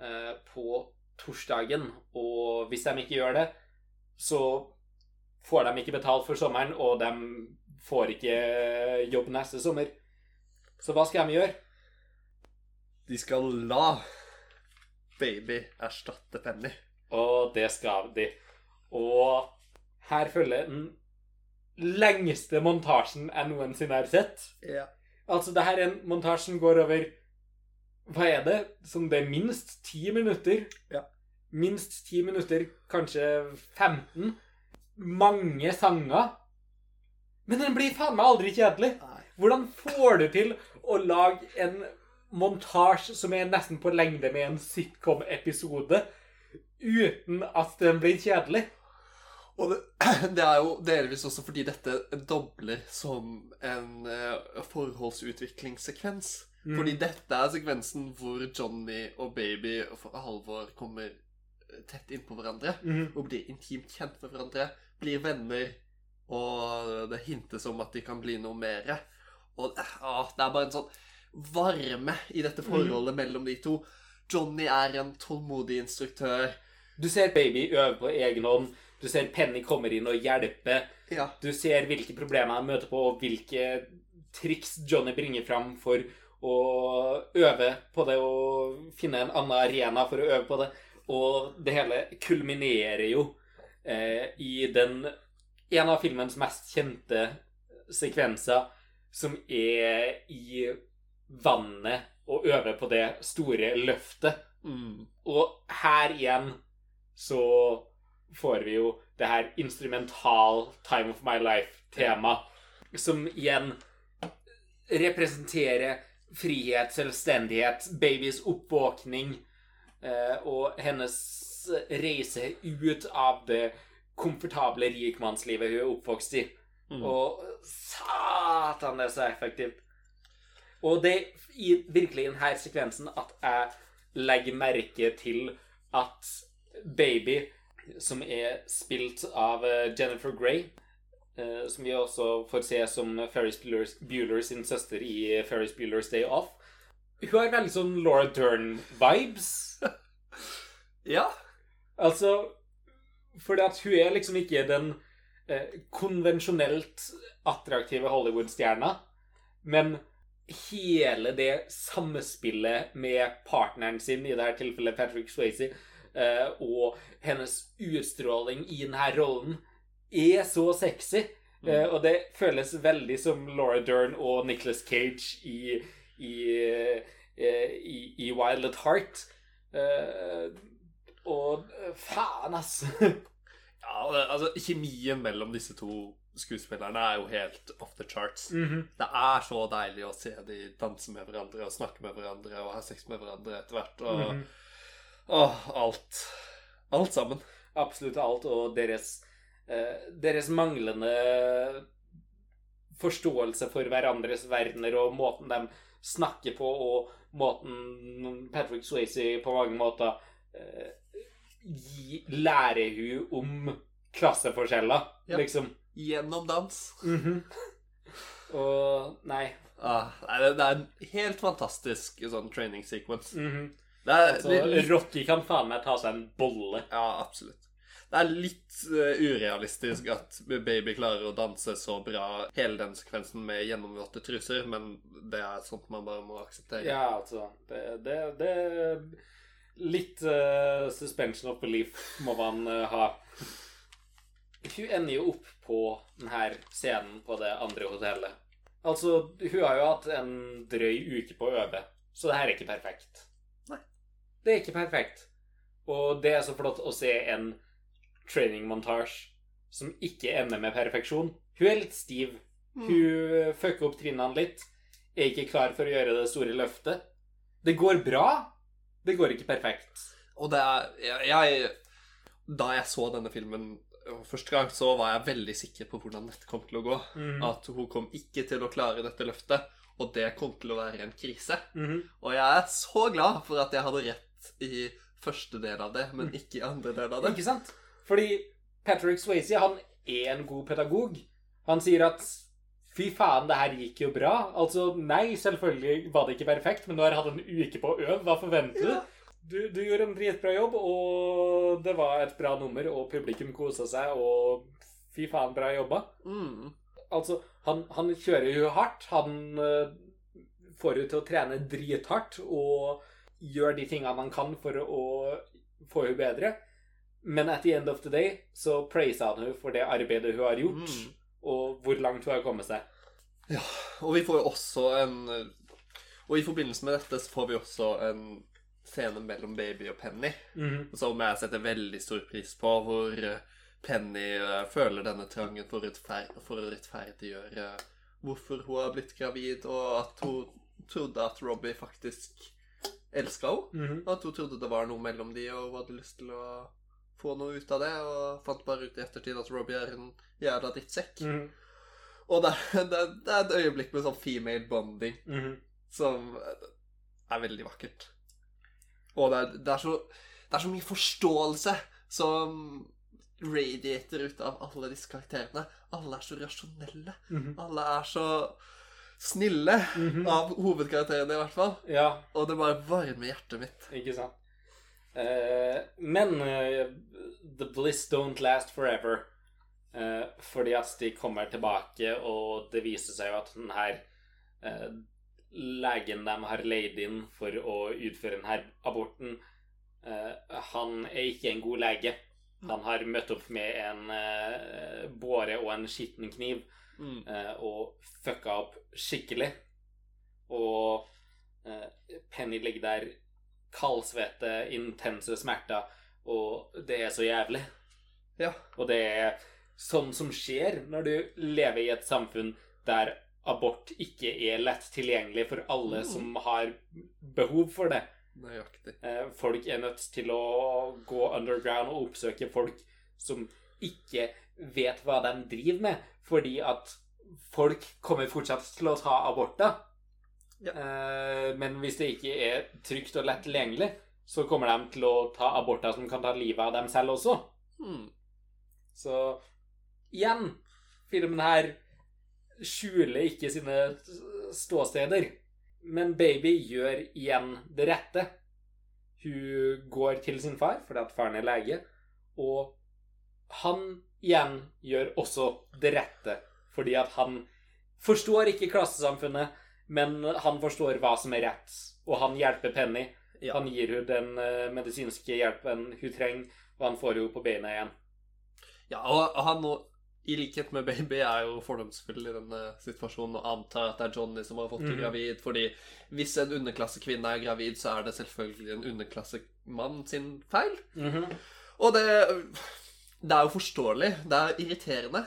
eh, på torsdagen. Og hvis de ikke gjør det, så får de ikke betalt for sommeren, og de får ikke jobb neste sommer. Så hva skal de gjøre? De skal la baby erstatte Penny. Og det skal de. Og her følger den lengste montasjen jeg noensinne har sett. Ja. Altså, det her er en montasje som går over Hva er det? Som det er minst ti minutter? Ja. Minst ti minutter, kanskje 15. Mange sanger. Men den blir faen meg aldri kjedelig. Nei. Hvordan får du til å lage en montasje som er nesten på lengde med en sitcom-episode, uten at den blir kjedelig? Og det, det er jo delvis også fordi dette dobler som en uh, forholdsutviklingssekvens. Mm. Fordi dette er sekvensen hvor Johnny og baby for Halvor kommer eh, tett innpå hverandre mm. og blir intimt kjent med hverandre, blir venner, og det hintes om at de kan bli noe mer. Og eh, ah, det er bare en sånn varme i dette forholdet mellom de to. Johnny er en tålmodig instruktør. Du ser baby øve på egen hånd. Du ser Penny kommer inn og hjelper. Ja. Du ser hvilke problemer han møter på, og hvilke triks Johnny bringer fram for å øve på det og finne en annen arena for å øve på det. Og det hele kulminerer jo eh, i den en av filmens mest kjente sekvenser, som er i vannet og øve på det store løftet. Mm. Og her igjen så får vi jo det her instrumental Time of my life-tema, som igjen representerer frihet, selvstendighet, babys oppvåkning eh, og hennes reise ut av det komfortable rikmannslivet hun er oppvokst i. Mm. Og satan, det er så effektivt. Og det er i virkelig denne sekvensen at jeg legger merke til at Baby, som er spilt av eh, Jennifer Grey, eh, som vi også får se som Ferris Bueller sin søster i Ferris Bueller's Day Off, hun har veldig sånn Laura Dern-vibes. Ja. Altså Fordi at hun er liksom ikke den eh, konvensjonelt attraktive Hollywood-stjerna, men hele det samspillet med partneren sin, i dette tilfellet Patrick Swayze, eh, og hennes utstråling i denne rollen, er så sexy. Mm. og det føles veldig som Laura Dern og Nicholas Cage i, i, eh, i, i Wild at Heart. Eh, og eh, faen, ass. ja altså, kjemien mellom disse to skuespillerne er jo helt off the charts. Mhm. Det er så deilig å se de danse med hverandre og snakke med hverandre og ha sex med hverandre etter hvert. Og mm -hmm. og alt. Alt sammen. Absolutt alt, og deres, eh, deres manglende forståelse for hverandres verdener og måten de snakker på, og måten Patrick Swayze på mange måter eh, gi, lærer hun om klasseforskjeller, Ja. liksom. Gjennom dans. Mhm. Og Nei. Ah, nei, det, det er en helt fantastisk sånn training sequence. mhm. Det er Så litt, Rocky kan faen meg ta seg en bolle. Ja, absolutt. Det er litt uh, urealistisk at Baby klarer å danse så bra hele den sekvensen med gjennomvåte truser, men det er sånt man bare må akseptere. Ja, altså Det, det, det Litt uh, suspension of belief må man uh, ha. Hun ender jo opp på denne scenen på det andre hotellet. Altså, hun har jo hatt en drøy uke på å øve, så det her er ikke perfekt. Nei. Det er ikke perfekt. Og det er så flott å se en training-montasje som ikke ender med perfeksjon. Hun er litt stiv. Hun fucker opp trinnene litt. Er ikke klar for å gjøre det store løftet. Det går bra. Det går ikke perfekt. Og det er jeg, jeg Da jeg så denne filmen første gang, så var jeg veldig sikker på hvordan dette kom til å gå. Mm. At hun kom ikke til å klare dette løftet, og det kom til å være en krise. Mm. Og jeg er så glad for at jeg hadde rett i første del av det, men ikke i andre del av det. Ikke sant? Fordi Patrick Swayze han er en god pedagog. Han sier at fy faen, det her gikk jo bra. Altså, nei, selvfølgelig var det ikke perfekt, men nå har jeg hatt en uke på å øve. Hva forventer du? Du? Du gjorde en dritbra jobb, og det var et bra nummer, og publikum kosa seg, og fy faen, bra jobba. Mm. Altså, han, han kjører jo hardt. Han eh, får henne til å trene drithardt og gjør de tingene han kan for å få henne bedre. Men at the end of the day så praiser han henne for det arbeidet hun har gjort, Mm. og hvor langt hun har kommet seg. Ja, Og vi får jo også en Og i forbindelse med dette så får vi også en scene mellom Baby og Penny, som jeg setter veldig stor pris på, hvor eh, Penny eh, føler denne trangen for, rettfer for å rettferdiggjøre hvorfor hun har blitt gravid, og at hun trodde at Robbie faktisk elska henne. At hun trodde det var noe mellom de, og hun hadde lyst til å få noe ut av det, og fant bare ut i ettertid at Robbie er en jævla drittsekk. Og det, det, det er et øyeblikk med sånn female bonding som er veldig vakkert. Og det er, det er, så, det er så mye forståelse som radiater ut av alle disse karakterene. Alle er så rasjonelle. Alle er så snille, av hovedkarakterene i hvert fall. Ja, Og det bare varmer hjertet mitt. ikke sant? Eh, men uh, the bliss don't last forever. Eh, fordi at de kommer tilbake, og det viser seg jo at den her eh, legen de har leid inn for å utføre denne aborten, eh, han er ikke en god lege. Han har møtt opp med en eh, båre og en skitten kniv Mm. eh, og fucka opp skikkelig. Og Penny ligger der kaldsvette, intense smerter, og det er så jævlig. Ja. Og det er sånn som skjer når du lever i et samfunn der abort ikke er lett tilgjengelig for alle Mm. som har behov for det. Nøyaktig. Eh, Folk er nødt til å gå underground og oppsøke folk som ikke vet hva de driver med, fordi at folk kommer fortsatt til å ta aborter. Ja. Eh, Men hvis det ikke er trygt og lett tilgjengelig, så kommer de til å ta aborter som kan ta livet av dem selv også. Mm. Så igjen, filmen her skjuler ikke sine ståsteder. Men Baby gjør igjen det rette. Hun går til sin far fordi at faren er lege, og han igjen gjør også det rette fordi at han forstår ikke klassesamfunnet, men han forstår hva som er rett, og han hjelper Penny. Ja. Han gir henne den eh, medisinske hjelpen hun trenger, og han får henne på beina igjen. Ja, og han i likhet med Baby, er jo fordomsfull i denne situasjonen og antar at det er Johnny som har fått henne mm. gravid. Fordi hvis en underklassekvinne er gravid, så er det selvfølgelig en underklassemann sin feil. Og det, det er jo forståelig. Det er irriterende.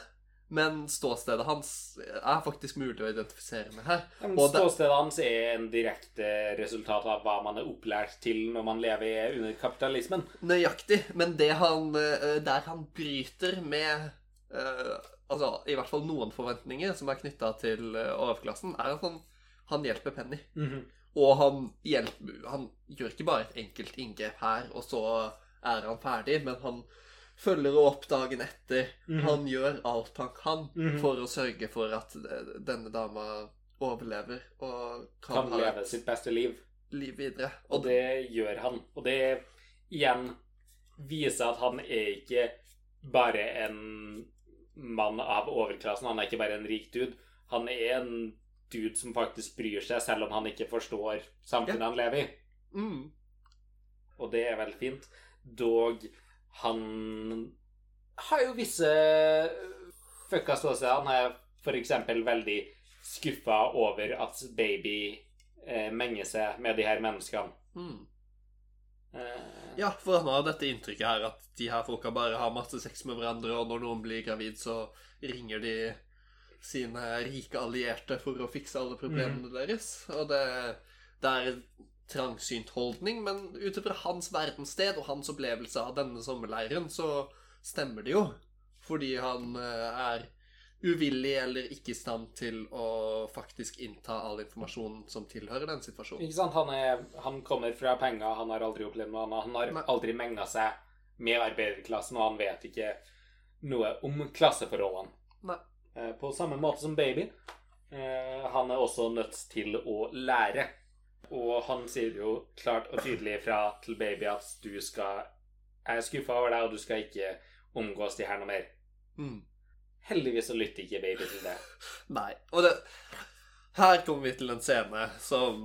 Men ståstedet hans er faktisk mulig å identifisere med her. Men Ståstedet hans er en direkte resultat av hva man er opplært til når man lever under kapitalismen. Nøyaktig. Men det han eh, Der han bryter med Altså i hvert fall noen forventninger som er knytta til eh, overklassen, er at han, han hjelper Penny. Og han, hjelper, han gjør ikke bare et enkelt inngrep her, og så er han ferdig, men han følger opp dagen etter. Mhm. Han gjør alt han kan Mhm. for å sørge for at eh, denne dama overlever og kan, Kan leve sitt beste liv. liv videre. Og det gjør han. Og det igjen viser at han er ikke bare en mann av overklassen. Han er ikke bare en rik dude. Han er en dude som faktisk bryr seg, selv om han ikke forstår samfunnet han lever i. mm, Og det er veldig fint. Dog han har jo visse fucka ståsteder. Han er f.eks. veldig skuffa over at baby eh, menger seg med de her menneskene. mm. Eh, Ja, for han har dette inntrykket her at de her folka bare har masse sex med hverandre, og når noen blir gravid, så ringer de sine rike allierte for å fikse alle problemene deres. Og det, det er en trangsynt holdning, men ut ifra hans verdenssted og hans opplevelse av denne sommerleiren, så stemmer det jo. Fordi han eh, er uvillig eller ikke i stand til å faktisk innta all informasjon som tilhører den situasjonen. ikke sant? Han, er, han kommer fra penger, han har aldri opplevd noe annet. Han har Men, aldri menga seg med arbeiderklassen, og han vet ikke noe om klasseforholdene. Nei. Eh, På samme måte som baby. Eh, Han er også nødt til å lære. Og han sier jo klart og tydelig fra til baby at du skal Jeg er skuffa over deg, og du skal ikke omgås de her noe mer. Mm. Heldigvis så lytter ikke baby til det. Nei. Og det Her kommer vi til en scene som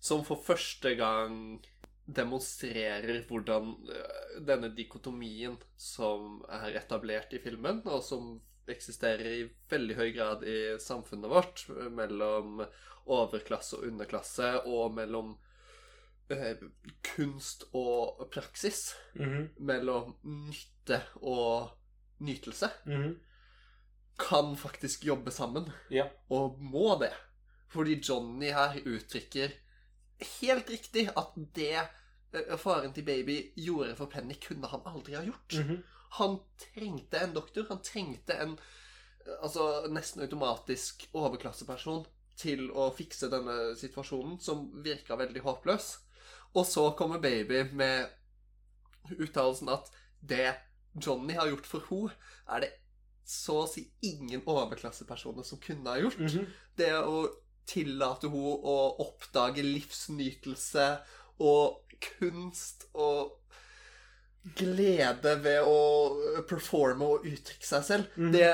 Som for første gang demonstrerer hvordan øh, denne dikotomien som er etablert i filmen, og som eksisterer i veldig høy grad i samfunnet vårt, mellom overklasse og underklasse, og mellom eh, kunst og praksis, mellom nytte og nytelse, kan faktisk jobbe sammen Ja. og må det. Fordi Johnny her uttrykker helt riktig at det eh, faren til baby gjorde for Penny, kunne han aldri ha gjort. Han trengte en doktor. Han trengte en eh, altså nesten automatisk overklasseperson til å fikse denne situasjonen, som virka veldig håpløs. Og så kommer baby med uttalelsen at det Johnny har gjort for henne, er det så å si ingen overklassepersoner som kunne ha gjort det å tillate henne å oppdage livsnytelse og kunst og glede ved å performe og uttrykke seg selv, Mhm. det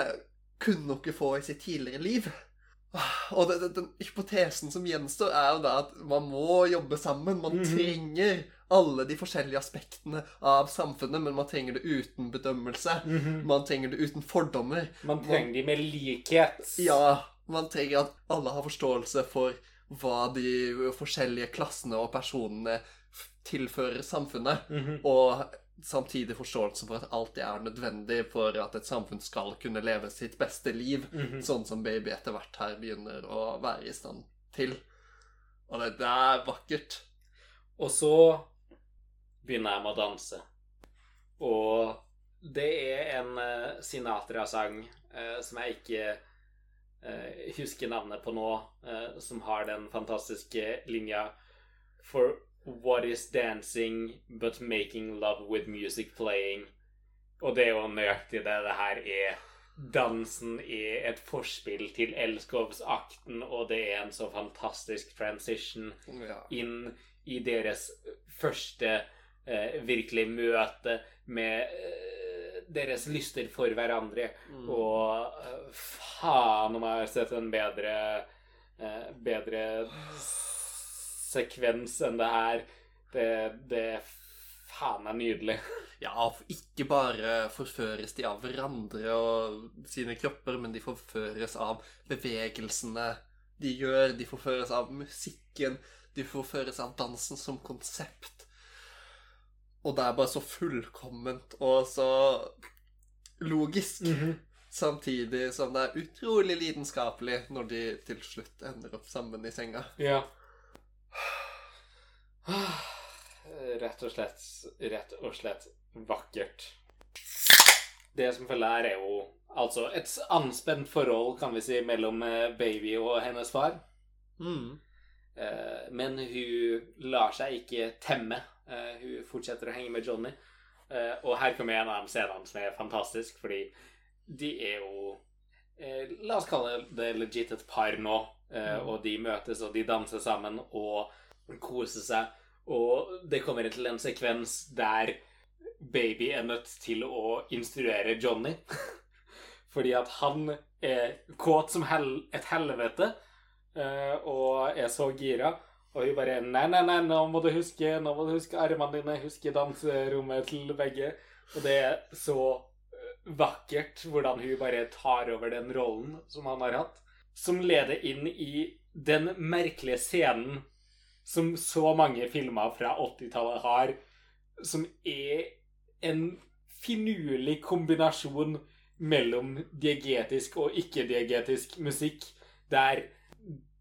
kunne hun ikke få i sitt tidligere liv. Og det, det, den hypotesen som gjenstår, er jo da at man må jobbe sammen. Man Mhm. trenger alle de forskjellige aspektene av samfunnet, men man trenger det uten bedømmelse. Man trenger det uten fordommer. Man trenger de med likhet. Ja, man trenger at alle har forståelse for hva de forskjellige klassene og personene tilfører samfunnet, Mhm. og samtidig forståelse for at alt det er nødvendig for at et samfunn skal kunne leve sitt beste liv, Mhm. sånn som baby etter hvert her begynner å være i stand til. Og det, det er vakkert. Og så begynner jeg med å danse. Og det er en uh, Sinatra-sang uh, som jeg ikke uh, husker navnet på nå, som har den fantastiske linja For what is dancing but making love with music playing? Og det er jo nøyaktig det det her er. Dansen er et forspill til elskovsakten, og det er en så fantastisk transition Ja. inn i deres første eh, virkelig møte med eh, deres lyster for hverandre. Mm. Og eh, faen om jeg har sett en bedre eh, bedre sekvens enn det her. Det, det faen er nydelig. Ja, ikke bare forføres de av hverandre og sine kropper, men de forføres av bevegelsene de gjør. De forføres av musikken. De forføres av dansen som konsept. Og det er bare så fullkomment og så logisk. Samtidig som det er utrolig lidenskapelig når de til slutt ender opp sammen i senga. Ja. Rett og slett Rett og slett vakkert. Det som følger her, er jo altså et anspent forhold, kan vi si, mellom eh, baby og hennes far. Mm. Eh, Men hun lar seg ikke temme. Eh, Hun fortsetter å henge med Johnny. Og her kommer en av de scenene som er fantastisk, fordi de er jo La oss kalle det legit et par nå. Eh, Mm. Og de møtes, og de danser sammen og koser seg. Og det kommer til en sekvens der baby er nødt til å instruere Johnny. Fordi at han er kåt som hel et helvete eh, og er så gira. Og hun bare Nei, nei, nei, nå må du huske Nå må du huske armene dine, huske danserommet til begge. Og det er så eh, vakkert hvordan hun bare tar over den rollen som han har hatt. Som leder inn i den merkelige scenen som så mange filmer fra 80-tallet har, som er en finurlig kombinasjon mellom diegetisk og ikke-diegetisk musikk, der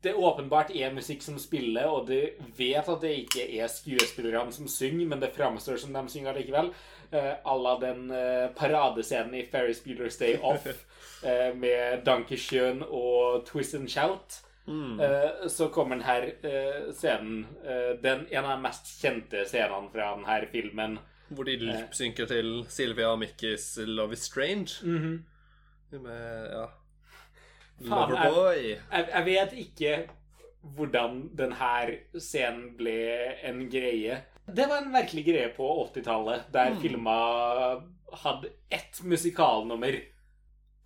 det åpenbart er musikk som spiller, og du vet at det ikke er skuespillerne som synger, men det framstår som de synger likevel. Uh, à la den eh, paradescenen i Ferris Bueller's Day Off eh, med Dankeschön og Twist and Shout. Mm. Eh, så kommer denne scenen eh, den, En av de mest kjente scenene fra denne filmen. Hvor de lipsynker til Sylvia og Mickey's Love is Strange. Mhm. Med, ja Loverboy. jeg, jeg vet ikke hvordan denne scenen ble en greie. Det var en virkelig greie på 80-tallet, der Mm. filma hadde ett musikalnummer.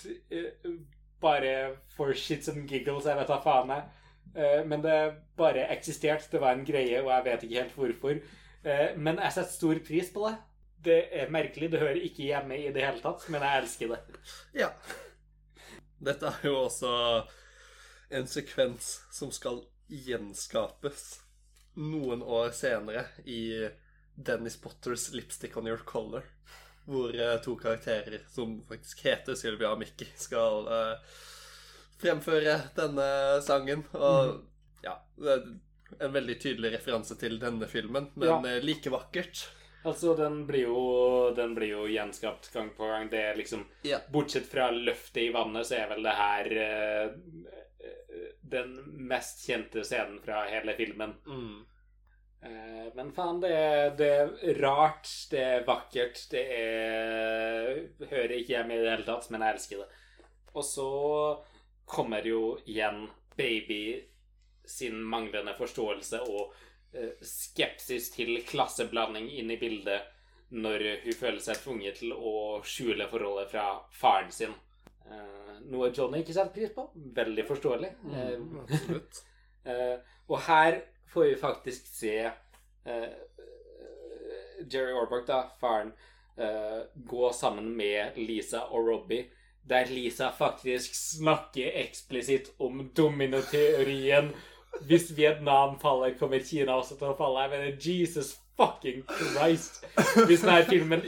Eh, Bare for shits and giggles, jeg vet da faen jeg. Eh, Men det bare eksisterte, det var en greie, og jeg vet ikke helt hvorfor. Eh, Men jeg setter stor pris på det. Det er merkelig, det hører ikke hjemme i det hele tatt, men jeg elsker det. Ja. Dette er jo også en sekvens som skal gjenskapes noen år senere i Dennis Potters 'Lipstick on Your Color'. Hvor eh, to karakterer som faktisk heter Sylvia og Mikki, skal uh, fremføre denne sangen. Og ja Det er en veldig tydelig referanse til denne filmen, men Ja. eh, like vakkert. Altså, den blir jo, den blir jo gjenskapt gang på gang. Det er liksom Ja. Bortsett fra løftet i vannet, så er vel det her eh, den mest kjente scenen fra hele filmen. Mm. Eh, men faen, det det er rart, det er vakkert, det er Hører ikke hjemme i det hele tatt, men jeg elsker det. Og så kommer jo igjen baby sin manglende forståelse og eh, skepsis til klasseblanding inn i bildet når hun føler seg tvunget til å skjule forholdet fra faren sin. Eh, noe Johnny ikke setter pris på. Veldig forståelig. Mm, absolutt. Og her får vi faktisk se eh, Jerry Orbach, da, faren, eh, gå sammen med Lisa og Robbie, der Lisa faktisk snakker eksplisitt om dominoteorien Hvis Vietnam faller, kommer Kina også til å falle. Jeg mener, Jesus fucking Christ. Hvis denne filmen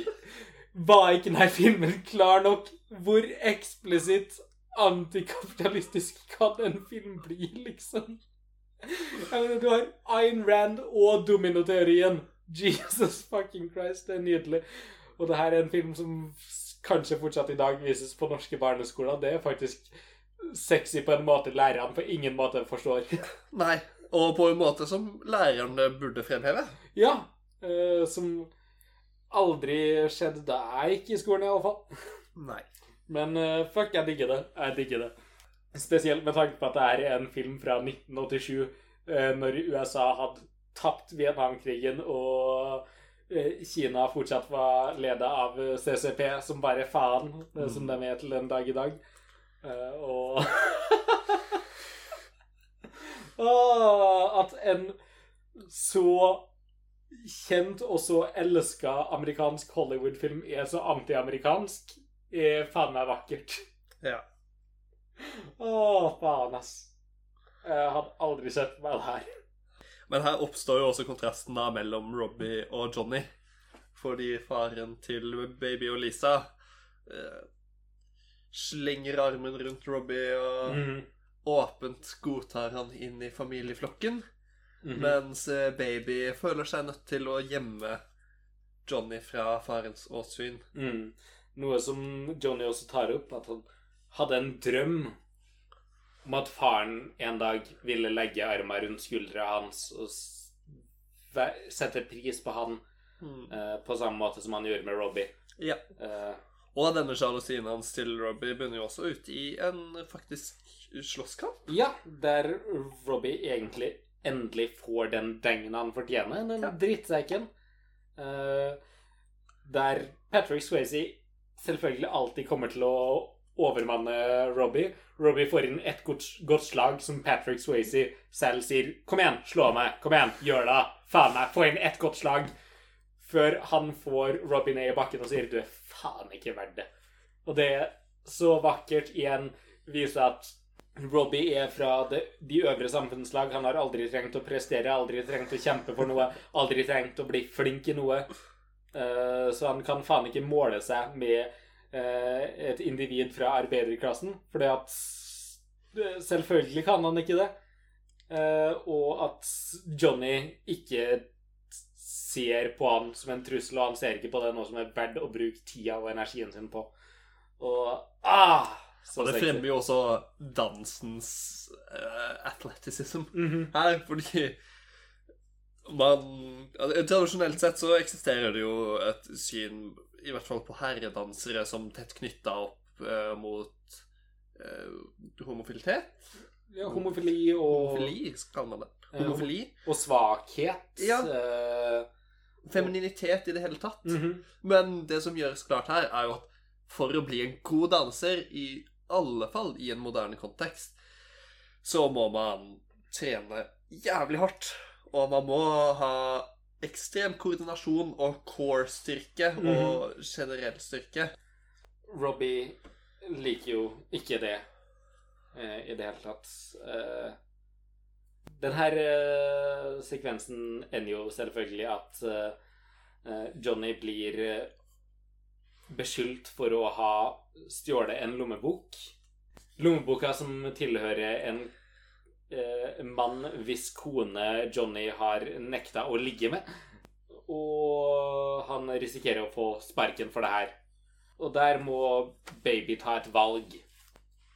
Var ikke denne filmen klar nok? Hvor eksplisitt antikapitalistisk kan en film bli, liksom? Du har Ayn Rand og dominoteorien. Jesus fucking Christ, det er nydelig. Og det her er en film som kanskje fortsatt i dag vises på norske barneskoler. Det er faktisk sexy på en måte lærerne på ingen måte forstår. Nei. Og på en måte som lærerne burde fremheve. Ja. eh, som aldri skjedde da jeg gikk i skolen, i alle fall. Nei. Men eh, fuck, jeg digger det. Jeg digger det. Spesielt med tanke på at det er en film fra 1987, eh, når USA hadde tapt Vietnamkrigen og eh, Kina fortsatt var leda av eh, CCP, som bare faen, som de er til den dag i dag. Og At en så kjent og så elska amerikansk Hollywood-film er så antiamerikansk, er faen meg vakkert. Ja. Å, faen, ass. Jeg hadde aldri sett meg det her. Men her oppstår jo også kontrasten da mellom Robbie og Johnny. Fordi faren til baby og Lisa eh, slenger armen rundt Robbie og Mhm. åpent godtar han inn i familieflokken. Mhm. Mens eh, baby føler seg nødt til å gjemme Johnny fra farens åsyn. Mm. Noe som Johnny også tar opp, at han hadde en drøm om at faren en dag ville legge armen rundt skuldra hans og sette pris på han eh, på samme måte som han gjorde med Robbie. Ja. Uh, Og denne sjalusien hans til Robbie begynner jo også ut i en faktisk slåsskamp. ja, der Robbie egentlig endelig får den dengen han fortjener, den Ja. drittsekken. Uh, der Patrick Swayze selvfølgelig alltid kommer til å overmanne Robbie. Robbie får inn et godt, godt slag som Patrick Swayze selv sier 'Kom igjen, slå meg. Kom igjen, gjør det. Faen meg, få inn ett godt slag.' Før han får Robbie ned i bakken og sier 'Du er faen ikke verdt det'. Og det er så vakkert igjen viser at Robbie er fra det, de øvre samfunnslag. Han har aldri trengt å prestere, aldri trengt å kjempe for noe, aldri trengt å bli flink i noe. Uh, så han kan faen ikke måle seg med et individ fra arbeiderklassen, fordi at eh, Selvfølgelig kan han ikke det. Eh, og at Johnny ikke ser på han som en trussel, og han ser ikke på det noe som er verdt å bruke tida og energien sin på. Og ah, Og det fremmer jo også dansens uh, athleticism Mhm. her, fordi man altså, Tradisjonelt sett så eksisterer det jo et syn, i hvert fall på herredansere, som tett knytta opp eh, mot eh, homofilitet. Ja, homofili og, Homofili, kaller man det. Homofili. og svakhet. Ja. eh, Femininitet i det hele tatt. mhm. Men det som gjøres klart her, er jo at for å bli en god danser, i alle fall i en moderne kontekst, så må man trene jævlig hardt. Og man må ha ekstrem koordinasjon og core-styrke og generell styrke. Robbie liker jo ikke det eh, i det hele tatt. Eh, den her eh, sekvensen ender jo selvfølgelig at eh, eh, Johnny blir eh, beskyldt for å ha stjålet en lommebok. Lommeboka som tilhører en eh, mann hvis kone Johnny har nekta å ligge med. Og han risikerer å få sparken for det her. Og der må baby ta et valg.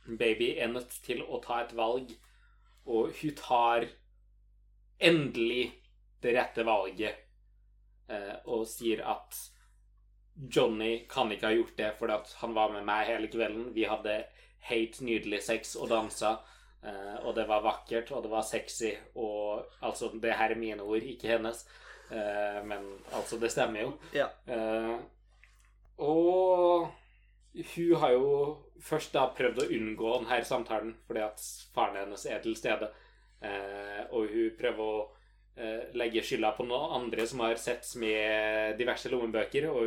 Baby er nødt til å ta et valg, og hun tar endelig det rette valget eh, og sier at Johnny kan ikke ha gjort det fordi han var med meg hele kvelden. Vi hadde helt nydelig sex og dansa, eh, og det var vakkert, og det var sexy, og altså Det her er mine ord, ikke hennes, eh, men altså, det stemmer jo. Ja. Eh, og hun har jo først da prøvd å unngå denne samtalen fordi at faren hennes er til stede. Eh, og hun prøver å eh, legge skylda på noen andre som har sett med diverse lommebøker. Og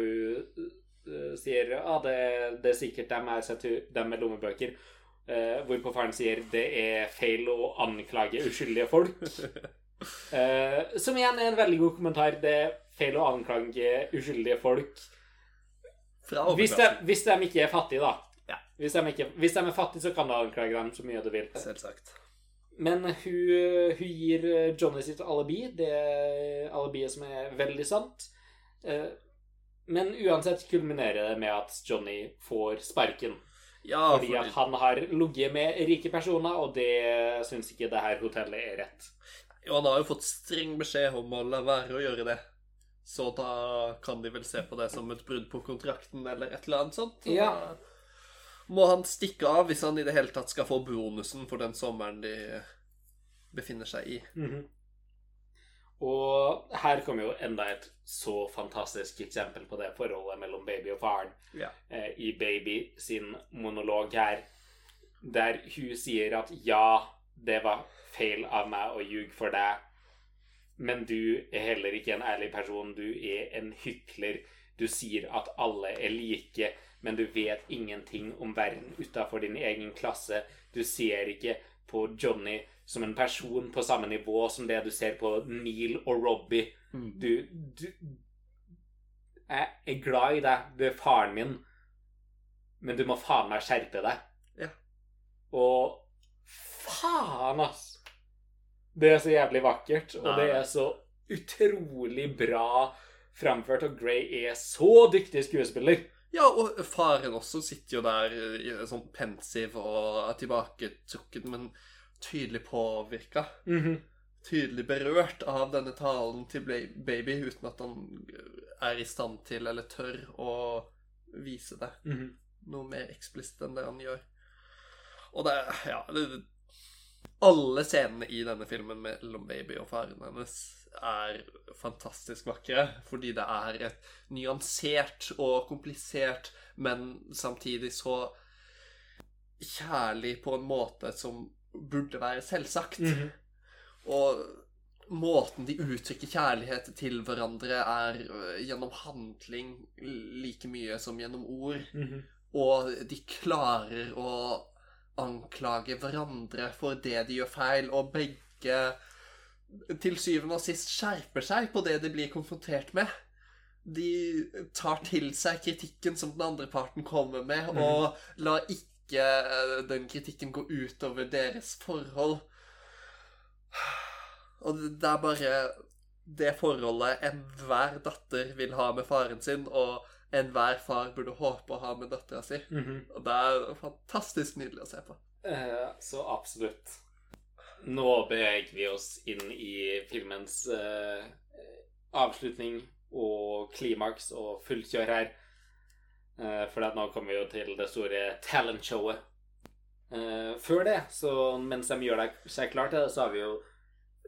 hun sier at ah, det, det er sikkert dem jeg har sett dem med lommebøker. Eh, hvorpå faren sier det er feil å anklage uskyldige folk. Eh, som igjen er en veldig god kommentar. Det er feil å anklage uskyldige folk Fra hvis de, hvis de ikke er fattige, da. Ja. Hvis, de ikke, hvis de er fattige, så kan du anklage dem så mye du vil. Selvsagt. Men hun, hun gir Johnny sitt alibi, det alibiet som er veldig sant. Eh, Men uansett kulminerer det med at Johnny får sparken. Ja, Fordi at han har ligget med rike personer, og det syns ikke det her hotellet er rett. jo, han har jo fått streng beskjed om å la være å gjøre det. Så da kan de vel se på det som et brudd på kontrakten eller et eller annet sånt. Så Ja. Da må han stikke av hvis han i det hele tatt skal få bonusen for den sommeren de befinner seg i. Og her kommer jo enda et så fantastisk eksempel på det forholdet mellom baby og faren. Ja. eh, i Baby sin monolog her, der hun sier at ja, det var feil av meg å ljuge for deg, men du er heller ikke en ærlig person, du er en hykler. Du sier at alle er like, men du vet ingenting om verden utafor din egen klasse. Du ser ikke på Johnny som en person på samme nivå som det du ser på Neil og Robbie. Du, du Jeg er glad i deg. Du er faren min. Men du må faen meg skjerpe deg. Ja. Og faen, ass! Det er så jævlig vakkert, og det er så utrolig bra framført, og Grey er så dyktig skuespiller. Ja, og faren også sitter jo der sånn pensiv og er tilbaketrukket, men tydelig påvirka. Tydelig berørt av denne talen til baby, uten at han er i stand til eller tør å vise det noe mer eksplisitt enn det han gjør. Og det er Ja, det, alle scenene i denne filmen mellom baby og faren hennes er fantastisk vakre, fordi det er et nyansert og komplisert, men samtidig så kjærlig på en måte som burde være selvsagt. Og måten de uttrykker kjærlighet til hverandre, er øh, gjennom handling like mye som gjennom ord. Og de klarer å anklage hverandre for det de gjør feil, og begge til syvende og sist skjerper seg på det de blir konfrontert med. De tar til seg kritikken som den andre parten kommer med, og lar ikke eh, den kritikken går utover deres forhold. Og det er bare det forholdet enhver datter vil ha med faren sin, og enhver far burde håpe å ha med dattera si. Og det er fantastisk nydelig å se på. Eh, så absolutt. Nå beveger vi oss inn i filmens eh, avslutning og klimaks og fullkjør her. Eh, for nå kommer vi jo til det store talentshowet. Eh, før det, så mens de gjør seg klar til det, så har vi jo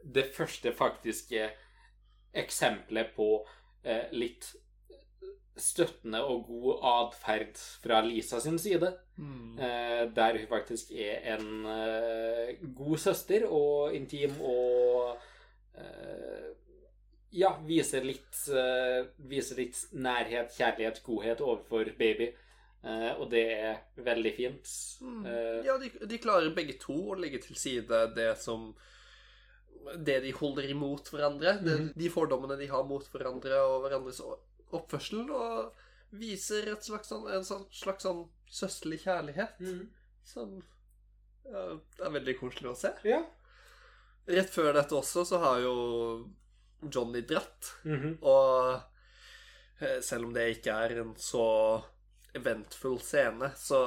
det første faktiske eksempelet på eh, litt støttende og god atferd fra Lisa sin side. Mm. der hun faktisk er en god søster og intim og ja, viser litt, uh, viser litt nærhet, kjærlighet, godhet overfor baby. Uh, og det er veldig fint. Uh, Ja, de, de klarer begge to å legge til side det som Det de holder imot hverandre. Det, de fordommene de har mot hverandre og hverandres oppførsel. Og viser slags sånn, en sånn, slags sånn søsterlig kjærlighet som ja, er veldig koselig å se. Ja. Rett før dette også så har jo Johnny dratt. Mhm. Og eh, selv om det ikke er en så eventfull scene, så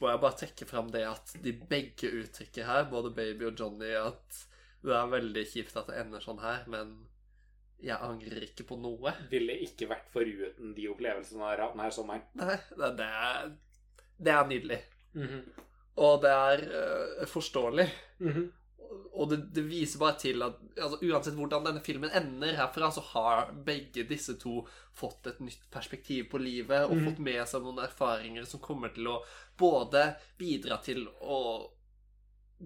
må jeg bare trekke fram det at de begge uttrykker her, både Baby og Johnny, at det er veldig kjipt at det ender sånn her, men jeg angrer ikke på noe. Ville ikke vært foruten de opplevelsene jeg har hatt denne sommeren. Nei, det, det, er, det er nydelig. Mhm. Og det er uh, forståelig. Mhm. Og det, det viser bare til at altså, uansett hvordan denne filmen ender herfra, så har begge disse to fått et nytt perspektiv på livet og mm. fått med seg noen erfaringer som kommer til å både bidra til å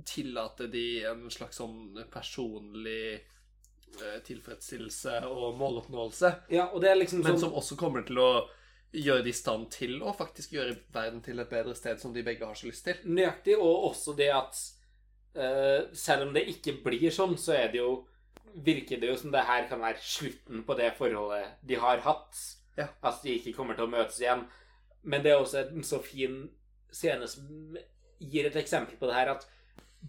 tillate de en slags sånn personlig eh, tilfredsstillelse og måloppnåelse, Ja, og det liksom men som... som også kommer til å gjøre de i stand til å faktisk gjøre verden til et bedre sted som de begge har så lyst til. Nøyaktig, og også det at eh, selv om det ikke blir sånn, så er det jo Virker det jo som det her kan være slutten på det forholdet de har hatt. Ja. At de ikke kommer til å møtes igjen. Men det er også en så fin scene som gir et eksempel på det her at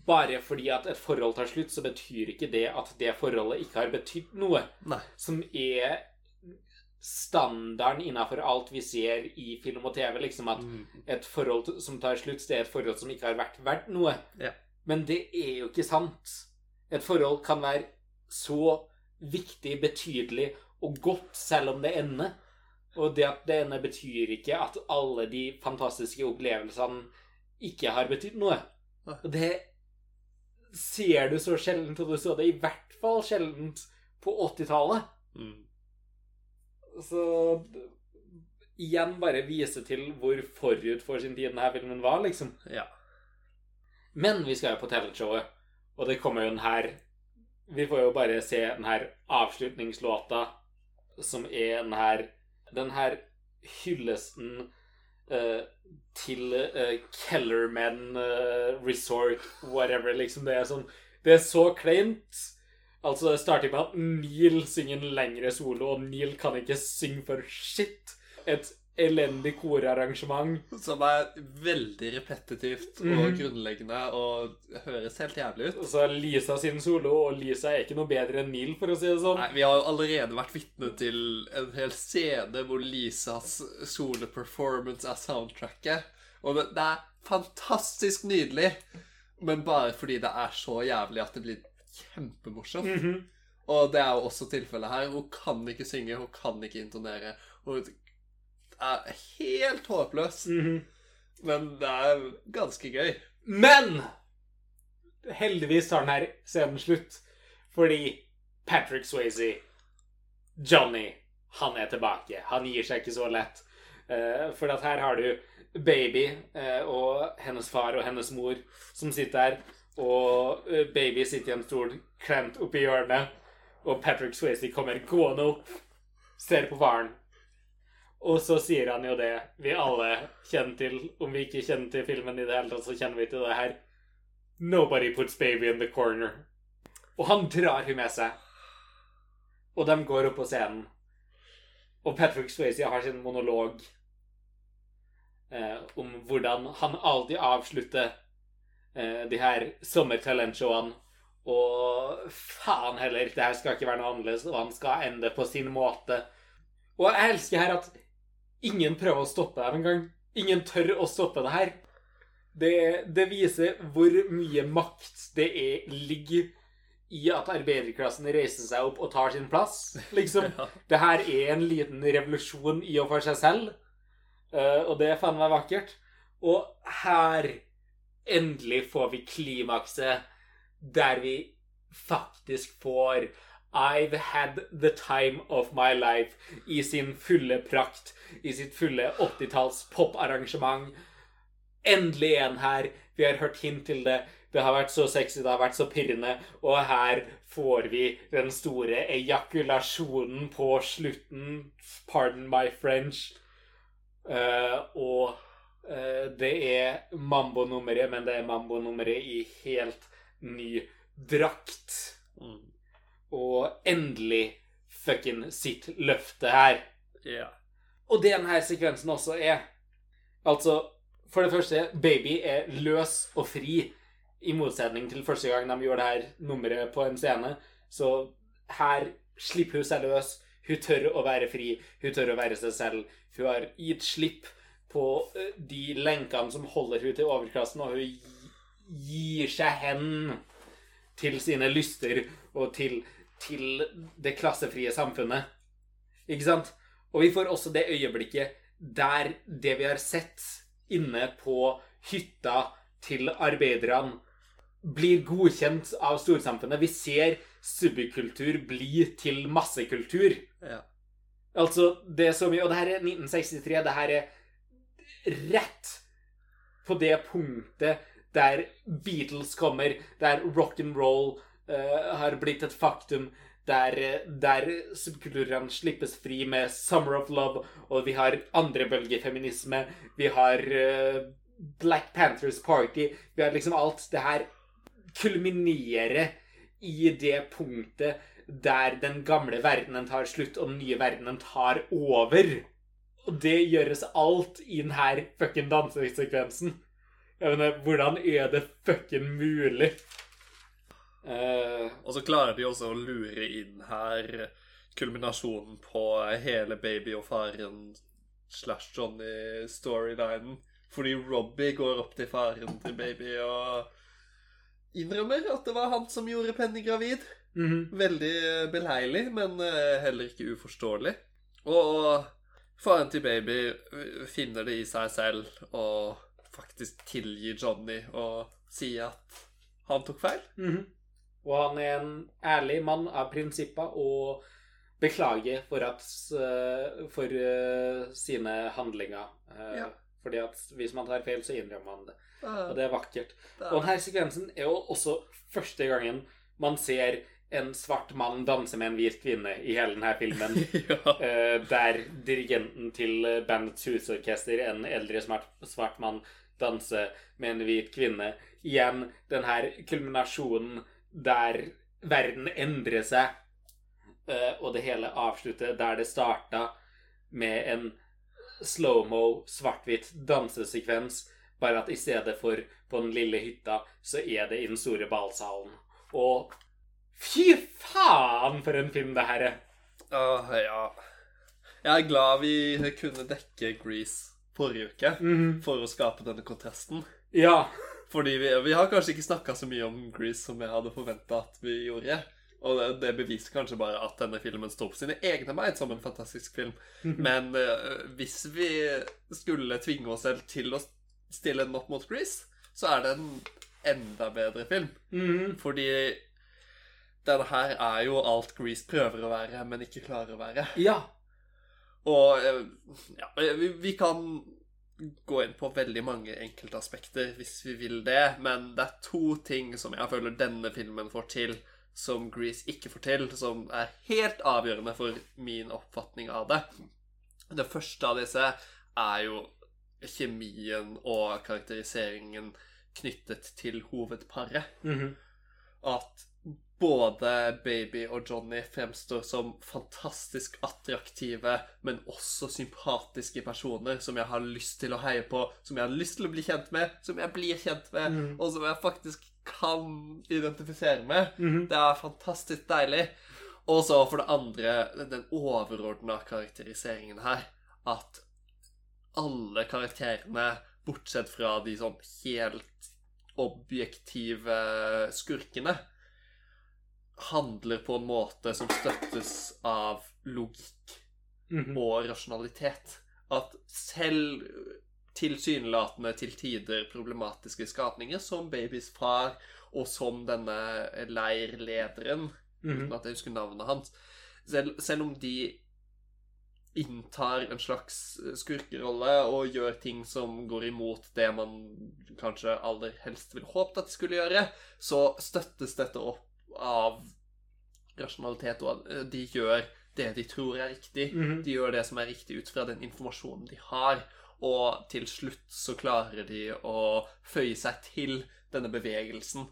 bare fordi at et forhold tar slutt, så betyr ikke det at det forholdet ikke har betydd noe. Nei. Som er standarden innafor alt vi ser i film og TV. Liksom at et forhold som tar slutt, det er et forhold som ikke har vært verdt noe. Ja. Men det er jo ikke sant. Et forhold kan være så viktig, betydelig og godt selv om det ender. Og det at det ender, betyr ikke at alle de fantastiske opplevelsene ikke har betydd noe. Og det ser du så sjeldent, og du så det i hvert fall sjeldent på 80-tallet. Mm. Så igjen bare vise til hvor forut for sin tid denne filmen var, liksom. Ja. Men vi skal jo på talentshowet, og det kommer jo den her Vi får jo bare se den her avslutningslåta, som er den her Den her hyllesten uh, til uh, Kellerman uh, Resort, whatever, liksom. Det er sånn Det er så kleint. Altså, det starter med at Neil synger en lengre solo, og Neil kan ikke synge for shit. Et elendig korarrangement. Som er veldig repetitivt og Mhm. grunnleggende og høres helt jævlig ut. Og så er Lisa sin solo, og Lisa er ikke noe bedre enn Neil, for å si det sånn. Nei, Vi har jo allerede vært vitne til en hel scene hvor Lisas soloperformance er soundtracket. Og det, det er fantastisk nydelig, men bare fordi det er så jævlig at det blir kjempemorsomt. Mhm. Og det er jo også tilfellet her. Hun kan ikke synge, hun kan ikke intonere. Hun er helt håpløs. Mhm. Men det er ganske gøy. Men heldigvis tar den her scenen slutt, fordi Patrick Swayze, Johnny, han er tilbake. Han gir seg ikke så lett. Eh, for at her har du baby eh, og hennes far og hennes mor som sitter der, og eh, baby sitter i en stol klemt oppi hjørnet, og Patrick Swayze kommer gående opp, ser på faren. Og så sier han jo det vi alle kjenner til. Om vi ikke kjenner til filmen i det hele tatt, så kjenner vi til det her. Nobody puts baby in the corner. Og han drar hun med seg. Og de går opp på scenen. Og Patrick Swayze har sin monolog eh, om hvordan han alltid avslutter eh, de her sommertalentshowene. Og faen heller, det her skal ikke være noe annerledes, og han skal ende på sin måte. Og jeg elsker her at ingen prøver å stoppe dem engang. Ingen tør å stoppe det her. Det, det viser hvor mye makt det er, ligger i at arbeiderklassen reiser seg opp og tar sin plass. Liksom. Ja. Det her er en liten revolusjon i og for seg selv. uh, og det er faen meg vakkert. Og her endelig får vi klimakset der vi faktisk får I've had the time of my life i sin fulle prakt, i sitt fulle 80-talls poparrangement. Endelig en her. Vi har hørt hint til det. Det har vært så sexy, det har vært så pirrende. Og her får vi den store ejakulasjonen på slutten. Pardon my French. Uh, og uh, det er mambo-nummeret, men det er mambo-nummeret i helt ny drakt. Mm. Og endelig fucking sitt løfte her. Ja. Og det denne sekvensen også er Altså, for det første, baby er løs og fri, i motsetning til første gang de gjorde det her nummeret på en scene. Så her slipper hun seg løs. Hun tør å være fri. Hun tør å være seg selv. Hun har gitt slipp på eh, de lenkene som holder hun til overklassen, og hun gir seg hen til sine lyster og til, til det klassefrie samfunnet. Ikke sant? Og vi får også det øyeblikket der det vi har sett inne på hytta til arbeiderne, blir godkjent av storsamfunnet. Vi ser subkultur bli til massekultur. ja. Altså, det er så mye Og det her er 1963. Det her er rett på det punktet der Beatles kommer, der rock and roll har blitt et faktum. Der, eh, der subkulturene slippes fri med 'Summer of Love', og vi har andre bølger feminisme. Vi har eh, Black Panthers Party. Vi har liksom alt det her kulminere i det punktet der den gamle verdenen tar slutt, og den nye verdenen tar over. Og det gjøres alt i denne fucking dansesekvensen. Jeg mener, hvordan er det fucking mulig? Eh, Og så klarer de også å lure inn her kulminasjonen på hele baby og faren slash Johnny-storylinen. Fordi Robbie går opp til faren til baby og innrømmer at det var han som gjorde Penny gravid. mhm. Veldig beleilig, men eh, heller ikke uforståelig. Og faren til baby eh, finner det i seg selv å faktisk tilgi Johnny og si at han tok feil. Mhm. Og han er en ærlig mann av prinsipper og beklager for, at, eh, for eh, sine handlinger. Eh, Ja. Fordi at hvis man tar feil, så innrømmer man det. Og det er vakkert. Og denne sekvensen er jo også første gangen man ser en svart mann danse med en hvit kvinne i hele denne filmen. ja. Der dirigenten til bandets husorkester, en eldre svart, svart mann, danser med en hvit kvinne. Igjen den her kulminasjonen der verden endrer seg, eh, og det hele avslutter der det starta med en slow-mo, svart-hvitt dansesekvens, bare at i stedet for på den lille hytta, så er det i den store ballsalen. Og fy faen for en film det her er! Ah, ja. Jeg er glad vi kunne dekke Grease forrige uke Mhm. for å skape denne kontrasten. Ja. Fordi vi, vi har kanskje ikke snakka så mye om Grease som jeg hadde forventa at vi gjorde. Og det, det beviser kanskje bare at denne filmen står på sine egne bein som en fantastisk film. Men uh, hvis vi skulle tvinge oss selv til å stille den opp mot Grease, så er det en enda bedre film. Mm. Fordi denne her er jo alt Grease prøver å være, men ikke klarer å være. Ja. Og eh, ja, vi, vi kan gå inn på veldig mange enkeltaspekter hvis vi vil det, men det er to ting som jeg føler denne filmen får til, som Grease ikke får til, som er helt avgjørende for min oppfatning av det. Det første av disse er jo kjemien og karakteriseringen knyttet til hovedparet Mhm. at både Baby og Johnny fremstår som fantastisk attraktive, men også sympatiske personer som jeg har lyst til å heie på, som jeg har lyst til å bli kjent med, som jeg blir kjent med, mm. og som jeg faktisk kan identifisere med. Mhm. Det er fantastisk deilig. Og så for det andre den overordna karakteriseringen her. At alle karakterene, bortsett fra de sånn helt objektive skurkene, handler på en måte som støttes av logikk Mhm. og rasjonalitet. At selv tilsynelatende til tider problematiske skapninger, som babys far og som denne leirlederen, Mhm. uten at jeg husker navnet hans selv, selv om de inntar en slags skurkerolle og gjør ting som går imot det man kanskje aller helst ville håpet at de skulle gjøre, så støttes dette opp av rasjonalitet, og at de gjør det de tror er riktig. Mhm. De gjør det som er riktig ut fra den informasjonen de har, og til slutt så klarer de å føye seg til denne bevegelsen.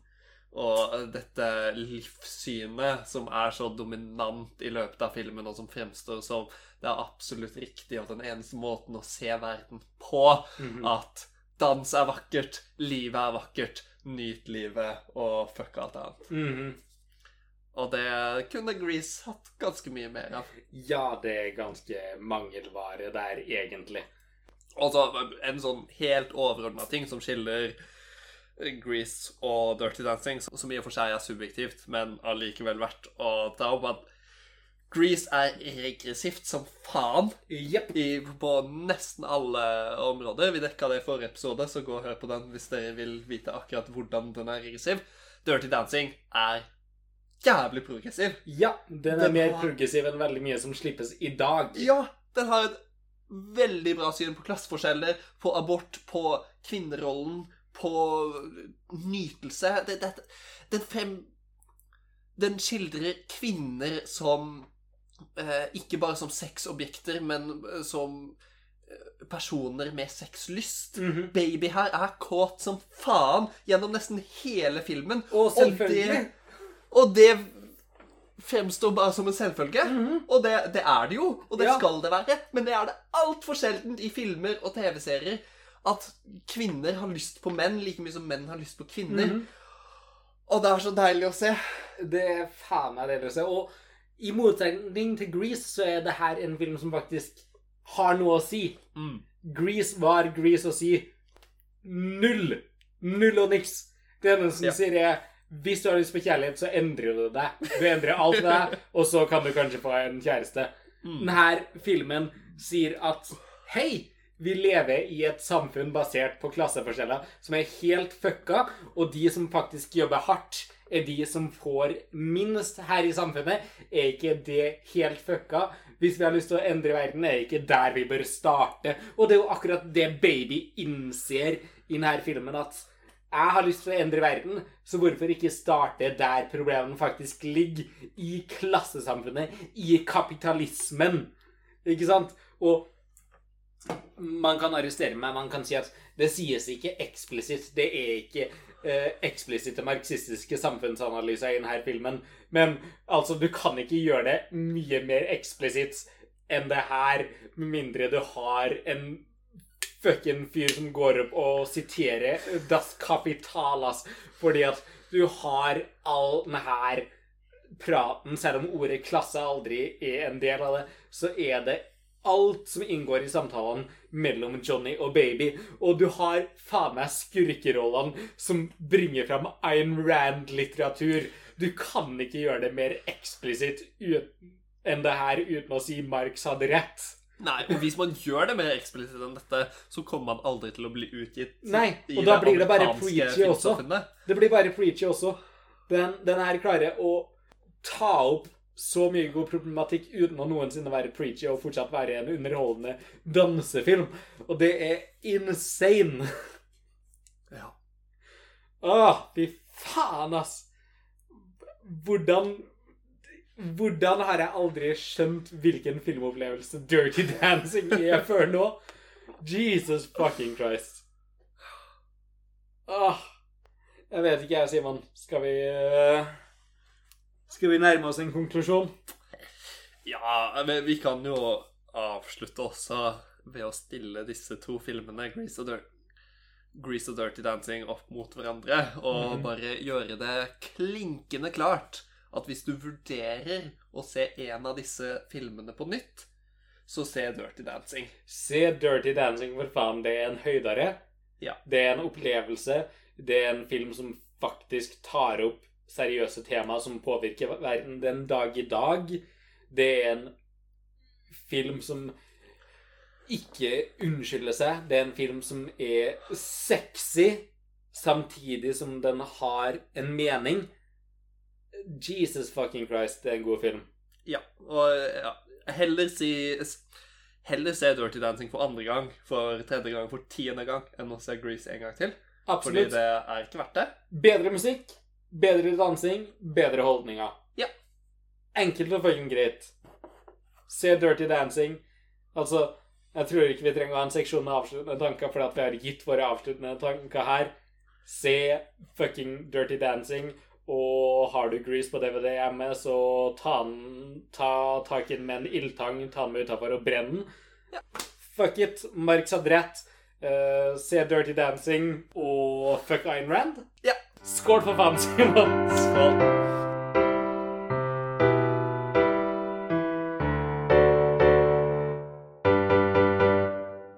Og dette livssynet som er så dominant i løpet av filmen, og som fremstår som det er absolutt riktig og den eneste måten å se verden på. Mhm. At dans er vakkert, livet er vakkert, nyt livet og fuck alt annet. Mhm. Og det kunne Grease hatt ganske mye mer av. Ja, det er ganske mangelvare der, egentlig. Og så en sånn helt overordna ting som skiller Grease og Dirty Dancing, som i og for seg er subjektivt, men allikevel verdt å ta opp, at Grease er regressivt som faen yep. i, på nesten alle områder. Vi dekka det i forrige episode, så gå og hør på den hvis dere vil vite akkurat hvordan den er regressiv. Dirty Dancing er jævlig progressiv. Ja, den er Den mer har- progressiv enn veldig mye som slippes i dag. Ja, den har et veldig bra syn på klasseforskjeller, på abort, på kvinnerollen, på nytelse. Det, det, den fem den skildrer kvinner som eh, Ikke bare som sexobjekter, men eh, som eh, personer med sexlyst. Mhm. Baby her er kåt som faen gjennom nesten hele filmen. Og selvfølgelig. Og det, og det fremstår bare som en selvfølge. Og det, det er det jo, og det. Ja. skal det være. Men det er det altfor sjeldent i filmer og TV-serier at kvinner har lyst på menn like mye som menn har lyst på kvinner. Mhm. Og det er så deilig å se. Det er faen meg det å se. Og i motsetning til Grease så er det her en film som faktisk har noe å si. Grease var Grease å si null. Null og niks. Det eneste som Ja. sier er hvis du har lyst på kjærlighet, så endrer du deg. Du endrer alt med deg, og så kan du kanskje få en kjæreste. Denne filmen sier at hei, vi lever i et samfunn basert på klasseforskjeller som er helt fucka, og de som faktisk jobber hardt, er de som får minst her i samfunnet. Er ikke det helt fucka? Hvis vi har lyst til å endre verden, er ikke der vi bør starte. Og det er jo akkurat det Baby innser i denne filmen, at jeg har lyst til å endre verden, så hvorfor ikke starte der problemene faktisk ligger? I klassesamfunnet, i kapitalismen. Ikke sant? Og man kan arrestere meg, man kan si at det sies ikke eksplisitt. Det er ikke eh, eksplisitte marxistiske samfunnsanalyser i denne filmen. Men altså, du kan ikke gjøre det mye mer eksplisitt enn det her, med mindre du har en fucking fyr som går opp og siterer Das Kapitalas, fordi at du har all den her praten, selv om ordet klasse aldri er en del av det, så er det alt som inngår i samtalen mellom Johnny og Baby. Og du har faen meg skurkerollene som bringer fram Ayn Rand-litteratur. Du kan ikke gjøre det mer eksplisitt enn det her uten å si Marx hadde rett. Nei, og hvis man gjør det mer eksplisitt enn dette, så kommer man aldri til å bli utgitt Nei, og da blir det bare preachy også. Det blir bare preachy også. Den, den her klarer å ta opp så mye god problematikk uten å noensinne være preachy og fortsatt være en underholdende dansefilm. Og det er insane. Ja. Åh, fy faen, ass. Hvordan Hvordan har jeg aldri skjønt hvilken filmopplevelse Dirty Dancing er før nå? Jesus fucking Christ. Åh. Jeg vet ikke, jeg, Simon. Skal vi eh, Skal vi nærme oss en konklusjon? Ja, men vi kan jo avslutte også ved å stille disse to filmene, Grease og, Dir Grease og Dirty Dancing, opp mot hverandre. Og Mhm. bare gjøre det klinkende klart at hvis du vurderer å se en av disse filmene på nytt, så se Dirty Dancing. Se Dirty Dancing, for faen. Det er en høydare. Ja. Det er en opplevelse. Det er en film som faktisk tar opp seriøse temaer som påvirker verden den dag i dag. Det er en film som ikke unnskylder seg. Det er en film som er sexy, samtidig som den har en mening. Jesus fucking Christ, det er en god film. Ja, og ja, heller si Heller se Dirty Dancing for andre gang, for tredje gang, for tiende gang, enn å se Grease en gang til. Absolutt. Fordi det er ikke verdt det. Bedre musikk, bedre dansing, bedre holdninger. Ja. Enkelt og fucking greit. Se Dirty Dancing. Altså, jeg tror ikke vi trenger å ha en seksjon med avsluttende tanker, fordi at vi har gitt våre avsluttende tanker her. Se fucking Dirty Dancing. Og har du Grease på DVD hjemme, så ta, den, ta tak i den med en ildtang, ta den med utafor og brenn den. Fuck it. Marx hadde rett. Eh, se Dirty Dancing og fuck Ayn Rand. Ja. Skål for faen, Simon. Skål.